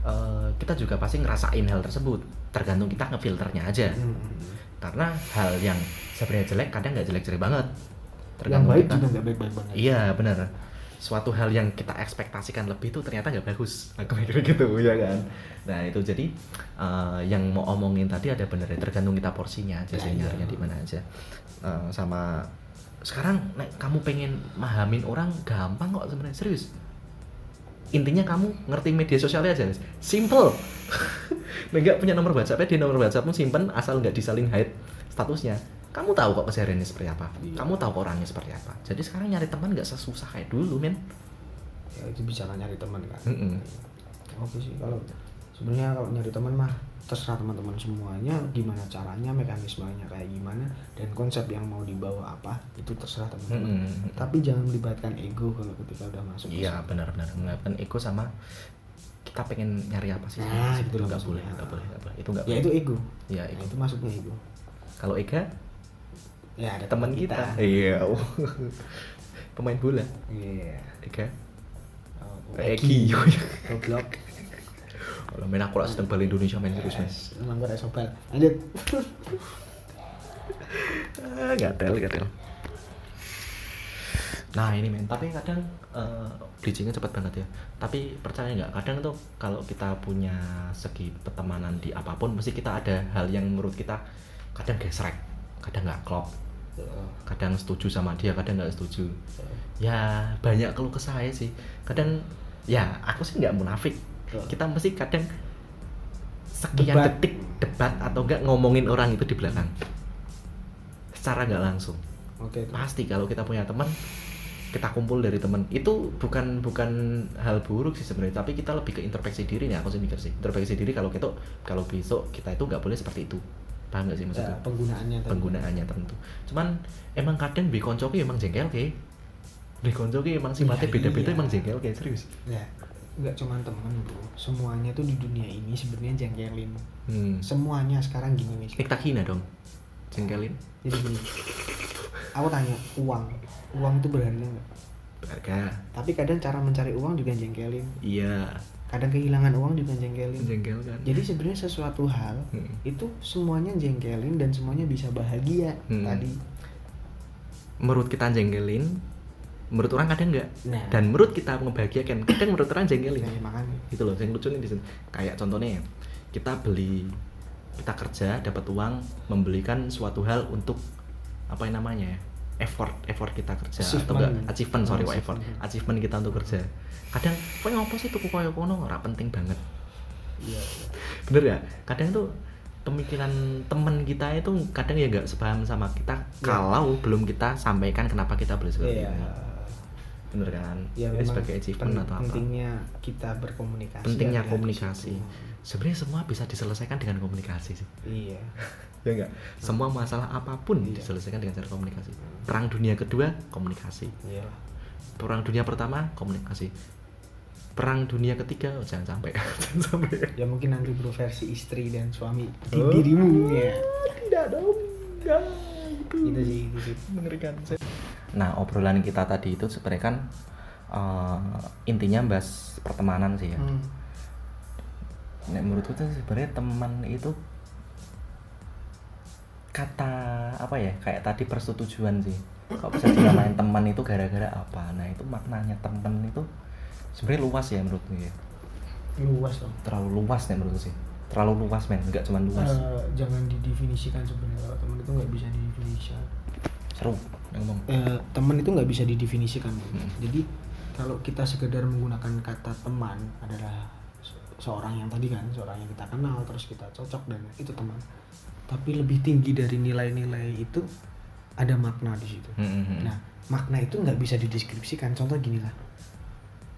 eh, kita juga pasti ngerasain hal tersebut. Tergantung kita ngefilternya aja. Hmm. karena hal yang sebenarnya jelek kadang nggak jelek-jelek banget. Yang baik kita. juga nggak baik-baik banget. Iya benar suatu hal yang kita ekspektasikan lebih itu ternyata nggak bagus. Aku mikir gitu ya kan? Nah itu jadi eh, yang mau omongin tadi ada benernya tergantung kita porsinya Ya, sih iya. nyarinya di mana aja. Eh, sama sekarang nek kamu pengen mahamin orang gampang kok sebenarnya serius. Intinya kamu ngerti media sosialnya aja simple. Nah, nggak punya nomor WhatsApp di nomor WhatsAppmu simpen asal nggak disaling hide statusnya kamu tahu kok kesehariannya seperti apa? Iya. kamu tahu kok orangnya seperti apa? Jadi sekarang nyari teman nggak sesusah kayak dulu men. Ya itu bicara nyari teman kan? Mm-mm. oke sih kalau sebenarnya kalau nyari teman mah terserah teman-teman semuanya gimana caranya mekanismenya kayak gimana dan konsep yang mau dibawa apa itu terserah teman-teman. Mm-mm. tapi jangan melibatkan ego kalau ketika udah masuk iya benar-benar mengatakan ego sama kita pengen nyari apa sih? Nah, itu gitu nggak boleh nggak boleh nggak boleh. Itu nggak ya boleh. itu ego. Ya Nah, ego itu masuknya ego. Kalau Ega ya ada teman kita. iya. Pemain bola. Iya. Ega Oh, Egi goblok. Kalau main aku lah sedang balik Indonesia main terus Yes, emang gue ada sobal lanjut. Ah, gatel gatel. Nah ini men. Tapi kadang eh, bridgingnya cepat banget ya. Tapi percaya nggak? Kadang tuh kalau kita punya segi pertemanan di apa pun mesti kita ada hal yang menurut kita kadang gesrek kadang nggak klop. Kadang setuju sama dia kadang nggak setuju. Ya banyak keluh kesah ya sih. Kadang ya aku sih nggak munafik. Kita mesti kadang sekian Debat. detik debat atau enggak ngomongin orang itu di belakang. Secara nggak langsung. Oke tuh. pasti kalau kita punya teman kita kumpul dari teman. Itu bukan bukan hal buruk sih sebenarnya tapi kita lebih ke introspeksi diri nih aku sih mikir sih. Introspeksi diri kalau kita kalau besok kita itu nggak boleh seperti itu paham nggak sih Ya, maksudnya penggunaannya penggunaannya tentu cuman emang kadang bi konco ki emang jengkel ke bi konco ki emang sifatnya Iya, beda-beda iya. emang jengkel ke serius. Ya nggak cuma temen bro. Semuanya tuh di dunia ini sebenarnya jengkelin. Hmm. semuanya sekarang gini nih Nik tak hina dong jengkelin. Jadi gini aku tanya uang. Uang itu berharga nggak? Harga tapi kadang cara mencari uang juga jengkelin. Iya kadang kehilangan uang juga jengkelin. Jengkel kan jadi sebenarnya sesuatu hal Hmm. itu semuanya jengkelin dan semuanya bisa bahagia Hmm. tadi. Menurut kita jengkelin menurut orang kadang enggak Nah. dan menurut kita membahagiakan kadang menurut orang jengkelin. Nah, makanya. Gitu loh yang lucu nih di sini. Kayak contohnya ya, kita beli kita kerja dapat uang membelikan suatu hal untuk apa yang namanya ya effort effort kita kerja atau Achievement. enggak achievement sorry kok effort. Achievement. achievement kita untuk kerja. Kadang kok ngopo sih tuku koyo kono? Ora penting banget. Iya. Bener ya kadang tuh pemikiran teman kita itu kadang ya nggak sepaham sama kita Ya. kalau belum kita sampaikan kenapa kita beli seperti iya. itu bener kan? Ya Ini sebagai achievement pen- atau apa? pentingnya kita berkomunikasi pentingnya di komunikasi. sebenarnya semua bisa diselesaikan dengan komunikasi sih. Iya. Ya enggak semua masalah apa pun Iya. diselesaikan dengan cara komunikasi. Perang dunia kedua komunikasi. Iya perang dunia pertama komunikasi. Perang dunia ketiga oh, jangan sampai. Jangan sampai. Ya mungkin nanti bro versi istri dan suami di Oh. dirimu ya. Tidak dong enggak. Itu itu sih itu sih. Mengerikan nah obrolan kita tadi itu sebenarnya kan eh, intinya bahas pertemanan sih ya. Hmm. Nek menurutku tuh sebenarnya teman itu kata apa ya kayak tadi persetujuan sih. Kalau bisa dinamain teman itu gara-gara apa? Nah itu maknanya teman itu sebenarnya luas ya menurutku ya. Luas dong. Terlalu luas nih menurutku sih. Terlalu luas men. Nggak cuma luas. Eh, jangan didefinisikan sebenarnya. Teman itu nggak bisa didefinisikan. Seru ngomong Eh, teman itu nggak bisa didefinisikan. Hmm. jadi kalau kita sekedar menggunakan kata teman adalah se- seorang yang tadi kan seorang yang kita kenal terus kita cocok dan itu teman. Tapi lebih tinggi dari nilai-nilai itu ada makna di situ. Hmm, hmm, hmm. nah makna itu nggak bisa dideskripsikan. Contoh gini lah.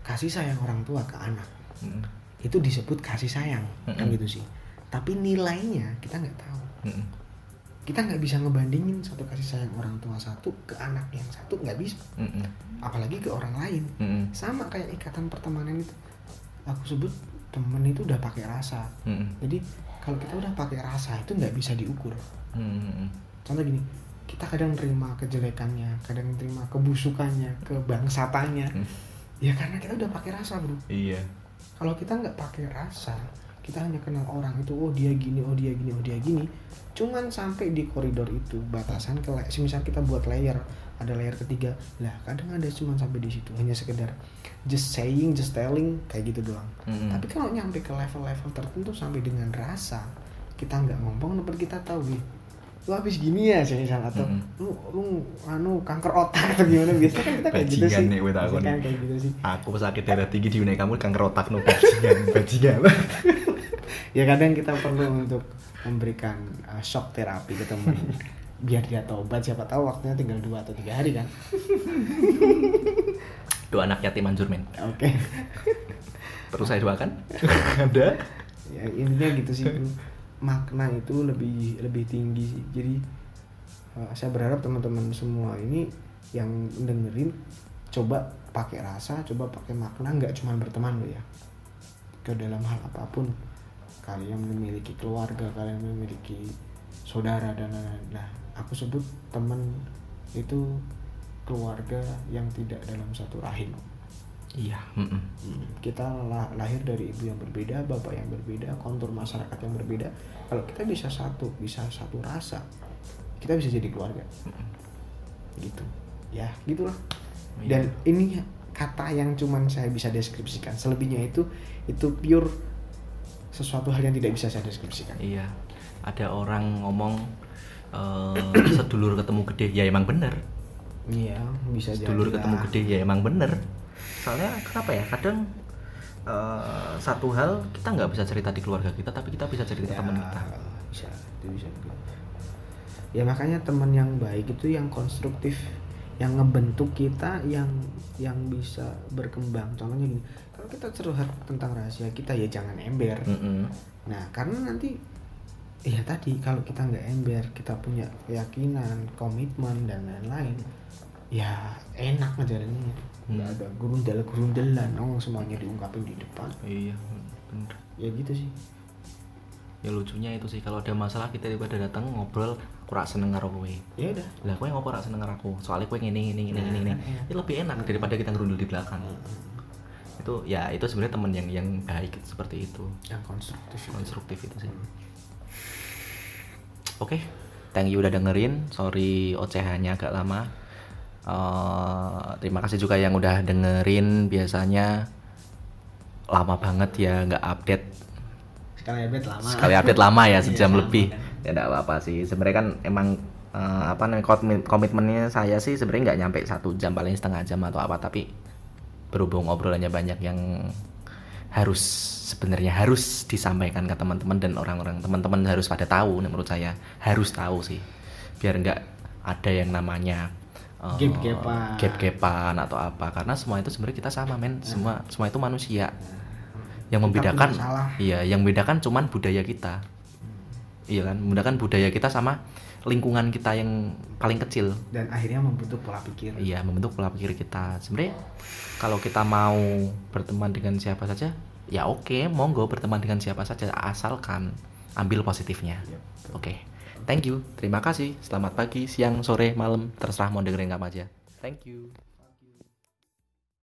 Kasih sayang orang tua ke anak. Hmm, itu disebut kasih sayang. Kan Mm-mm. gitu sih. Tapi nilainya kita nggak tahu. Hmm, kita nggak bisa ngebandingin satu kasih sayang orang tua satu ke anak yang satu nggak bisa. Hmm, hmm, apalagi ke orang lain. Hmm, sama kayak ikatan pertemanan itu. Aku sebut temen itu udah pakai rasa. Hmm, jadi kalau kita udah pakai rasa itu nggak bisa diukur. Hmm. contoh gini kita kadang terima kejelekannya kadang terima kebusukannya kebangsatannya Hmm. ya karena kita udah pakai rasa bro. Iya. kalau kita nggak pakai rasa kita hanya kenal orang itu oh dia gini oh dia gini oh dia gini cuman sampai di koridor itu batasan ke misal kita buat layer ada layer ketiga lah kadang ada cuman sampai di situ hanya sekedar just saying just telling kayak gitu doang Mm-mm. tapi kalau nyampe ke level-level tertentu sampai dengan rasa kita nggak ngomong dapat kita tahu nih lu habis gini ya sih misal atau Mm-mm. lu lu anu kanker otak atau gimana biasanya kan kita kayak gitu sih nih, aku nih. kayak gitu sih Aku sakit darah tinggi di kamu kanker otak no bajingan bajingan. ya kadang kita perlu untuk memberikan uh, shock terapi ke teman. Biar dia tobat siapa tahu waktunya tinggal dua atau tiga hari kan? Dua anak yatim manjur men. oke. Terus saya doakan. Ada. ya intinya gitu sih makna itu lebih lebih tinggi sih. Jadi uh, saya berharap teman-teman semua ini yang dengerin coba pakai rasa coba pakai makna. Nggak cuma berteman loh ya. Ke dalam hal apa pun kalian memiliki keluarga kalian memiliki saudara dan lain-lain nah aku sebut teman itu keluarga yang tidak dalam satu rahim Iya. mm-mm. kita lah- lahir dari ibu yang berbeda, bapak yang berbeda, kontur masyarakat yang berbeda. Kalau kita bisa satu, bisa satu rasa, kita bisa jadi keluarga. Gitu. Ya, gitulah. Iya. Dan ini kata yang cuman saya bisa deskripsikan. Selebihnya itu itu pure sesuatu hal yang tidak bisa saya deskripsikan. Iya. Ada orang ngomong eh, sedulur ketemu gede ya emang bener. Iya, bisa jadi. Sedulur ketemu lah. gede ya emang bener. Soalnya kenapa ya? Kadang eh, satu hal kita nggak bisa cerita di keluarga kita, tapi kita bisa cerita ke Ya, teman kita. bisa itu bisa ya makanya teman yang baik itu yang konstruktif yang ngebentuk kita yang yang bisa berkembang contohnya gini kalau kita curhat tentang rahasia kita ya jangan ember Mm-mm. nah karena nanti ya tadi kalau kita nggak ember kita punya keyakinan komitmen dan lain-lain ya enak ngejalaninnya nggak Hmm. ada gurundel gurundelan oh semuanya diungkapin di depan Iya, bener. ya gitu sih Ya lucunya itu sih kalau ada masalah kita tiba-tiba datang ngobrol kurang seneng karo kowe. ya udah Lah kowe ngopo ora seneng karo aku? Soalnya kowe ngene ngene ngene ngene. Nah, Itu lebih enak daripada kita ngerundul di belakang. Itu ya itu sebenarnya teman yang yang baik seperti itu. yang konstruktif. Konstruktif itu sih. Oke, thank you udah dengerin. Sorry ocehannya agak lama. Eh, terima kasih juga yang udah dengerin. Biasanya lama banget ya nggak update sekali update lama sekali update lama ya Iya, sejam sama lebih kan. Ya enggak apa-apa sih. Sebenarnya kan emang eh, apa namanya komitmen- komitmennya saya sih sebenarnya nggak nyampe satu jam paling setengah jam atau apa tapi berhubung obrolannya banyak yang harus sebenarnya harus disampaikan ke teman-teman dan orang-orang teman-teman harus pada tahu menurut saya harus tahu sih. Biar nggak ada yang namanya eh, Gap-gapan. gap-gapan atau apa. Karena semua itu sebenarnya kita sama men. Semua semua itu manusia. Yang membedakan iya yang membedakan cuman budaya kita iya kan? Membedakan budaya kita sama lingkungan kita yang paling kecil. Dan akhirnya membentuk pola pikir. Iya membentuk pola pikir kita. Sebenarnya kalau kita mau berteman dengan siapa saja ya oke monggo berteman dengan siapa saja asalkan ambil positifnya. Yep. oke. Thank you. Terima kasih. Selamat pagi siang sore malam. Terserah mau dengerin apa aja. Thank you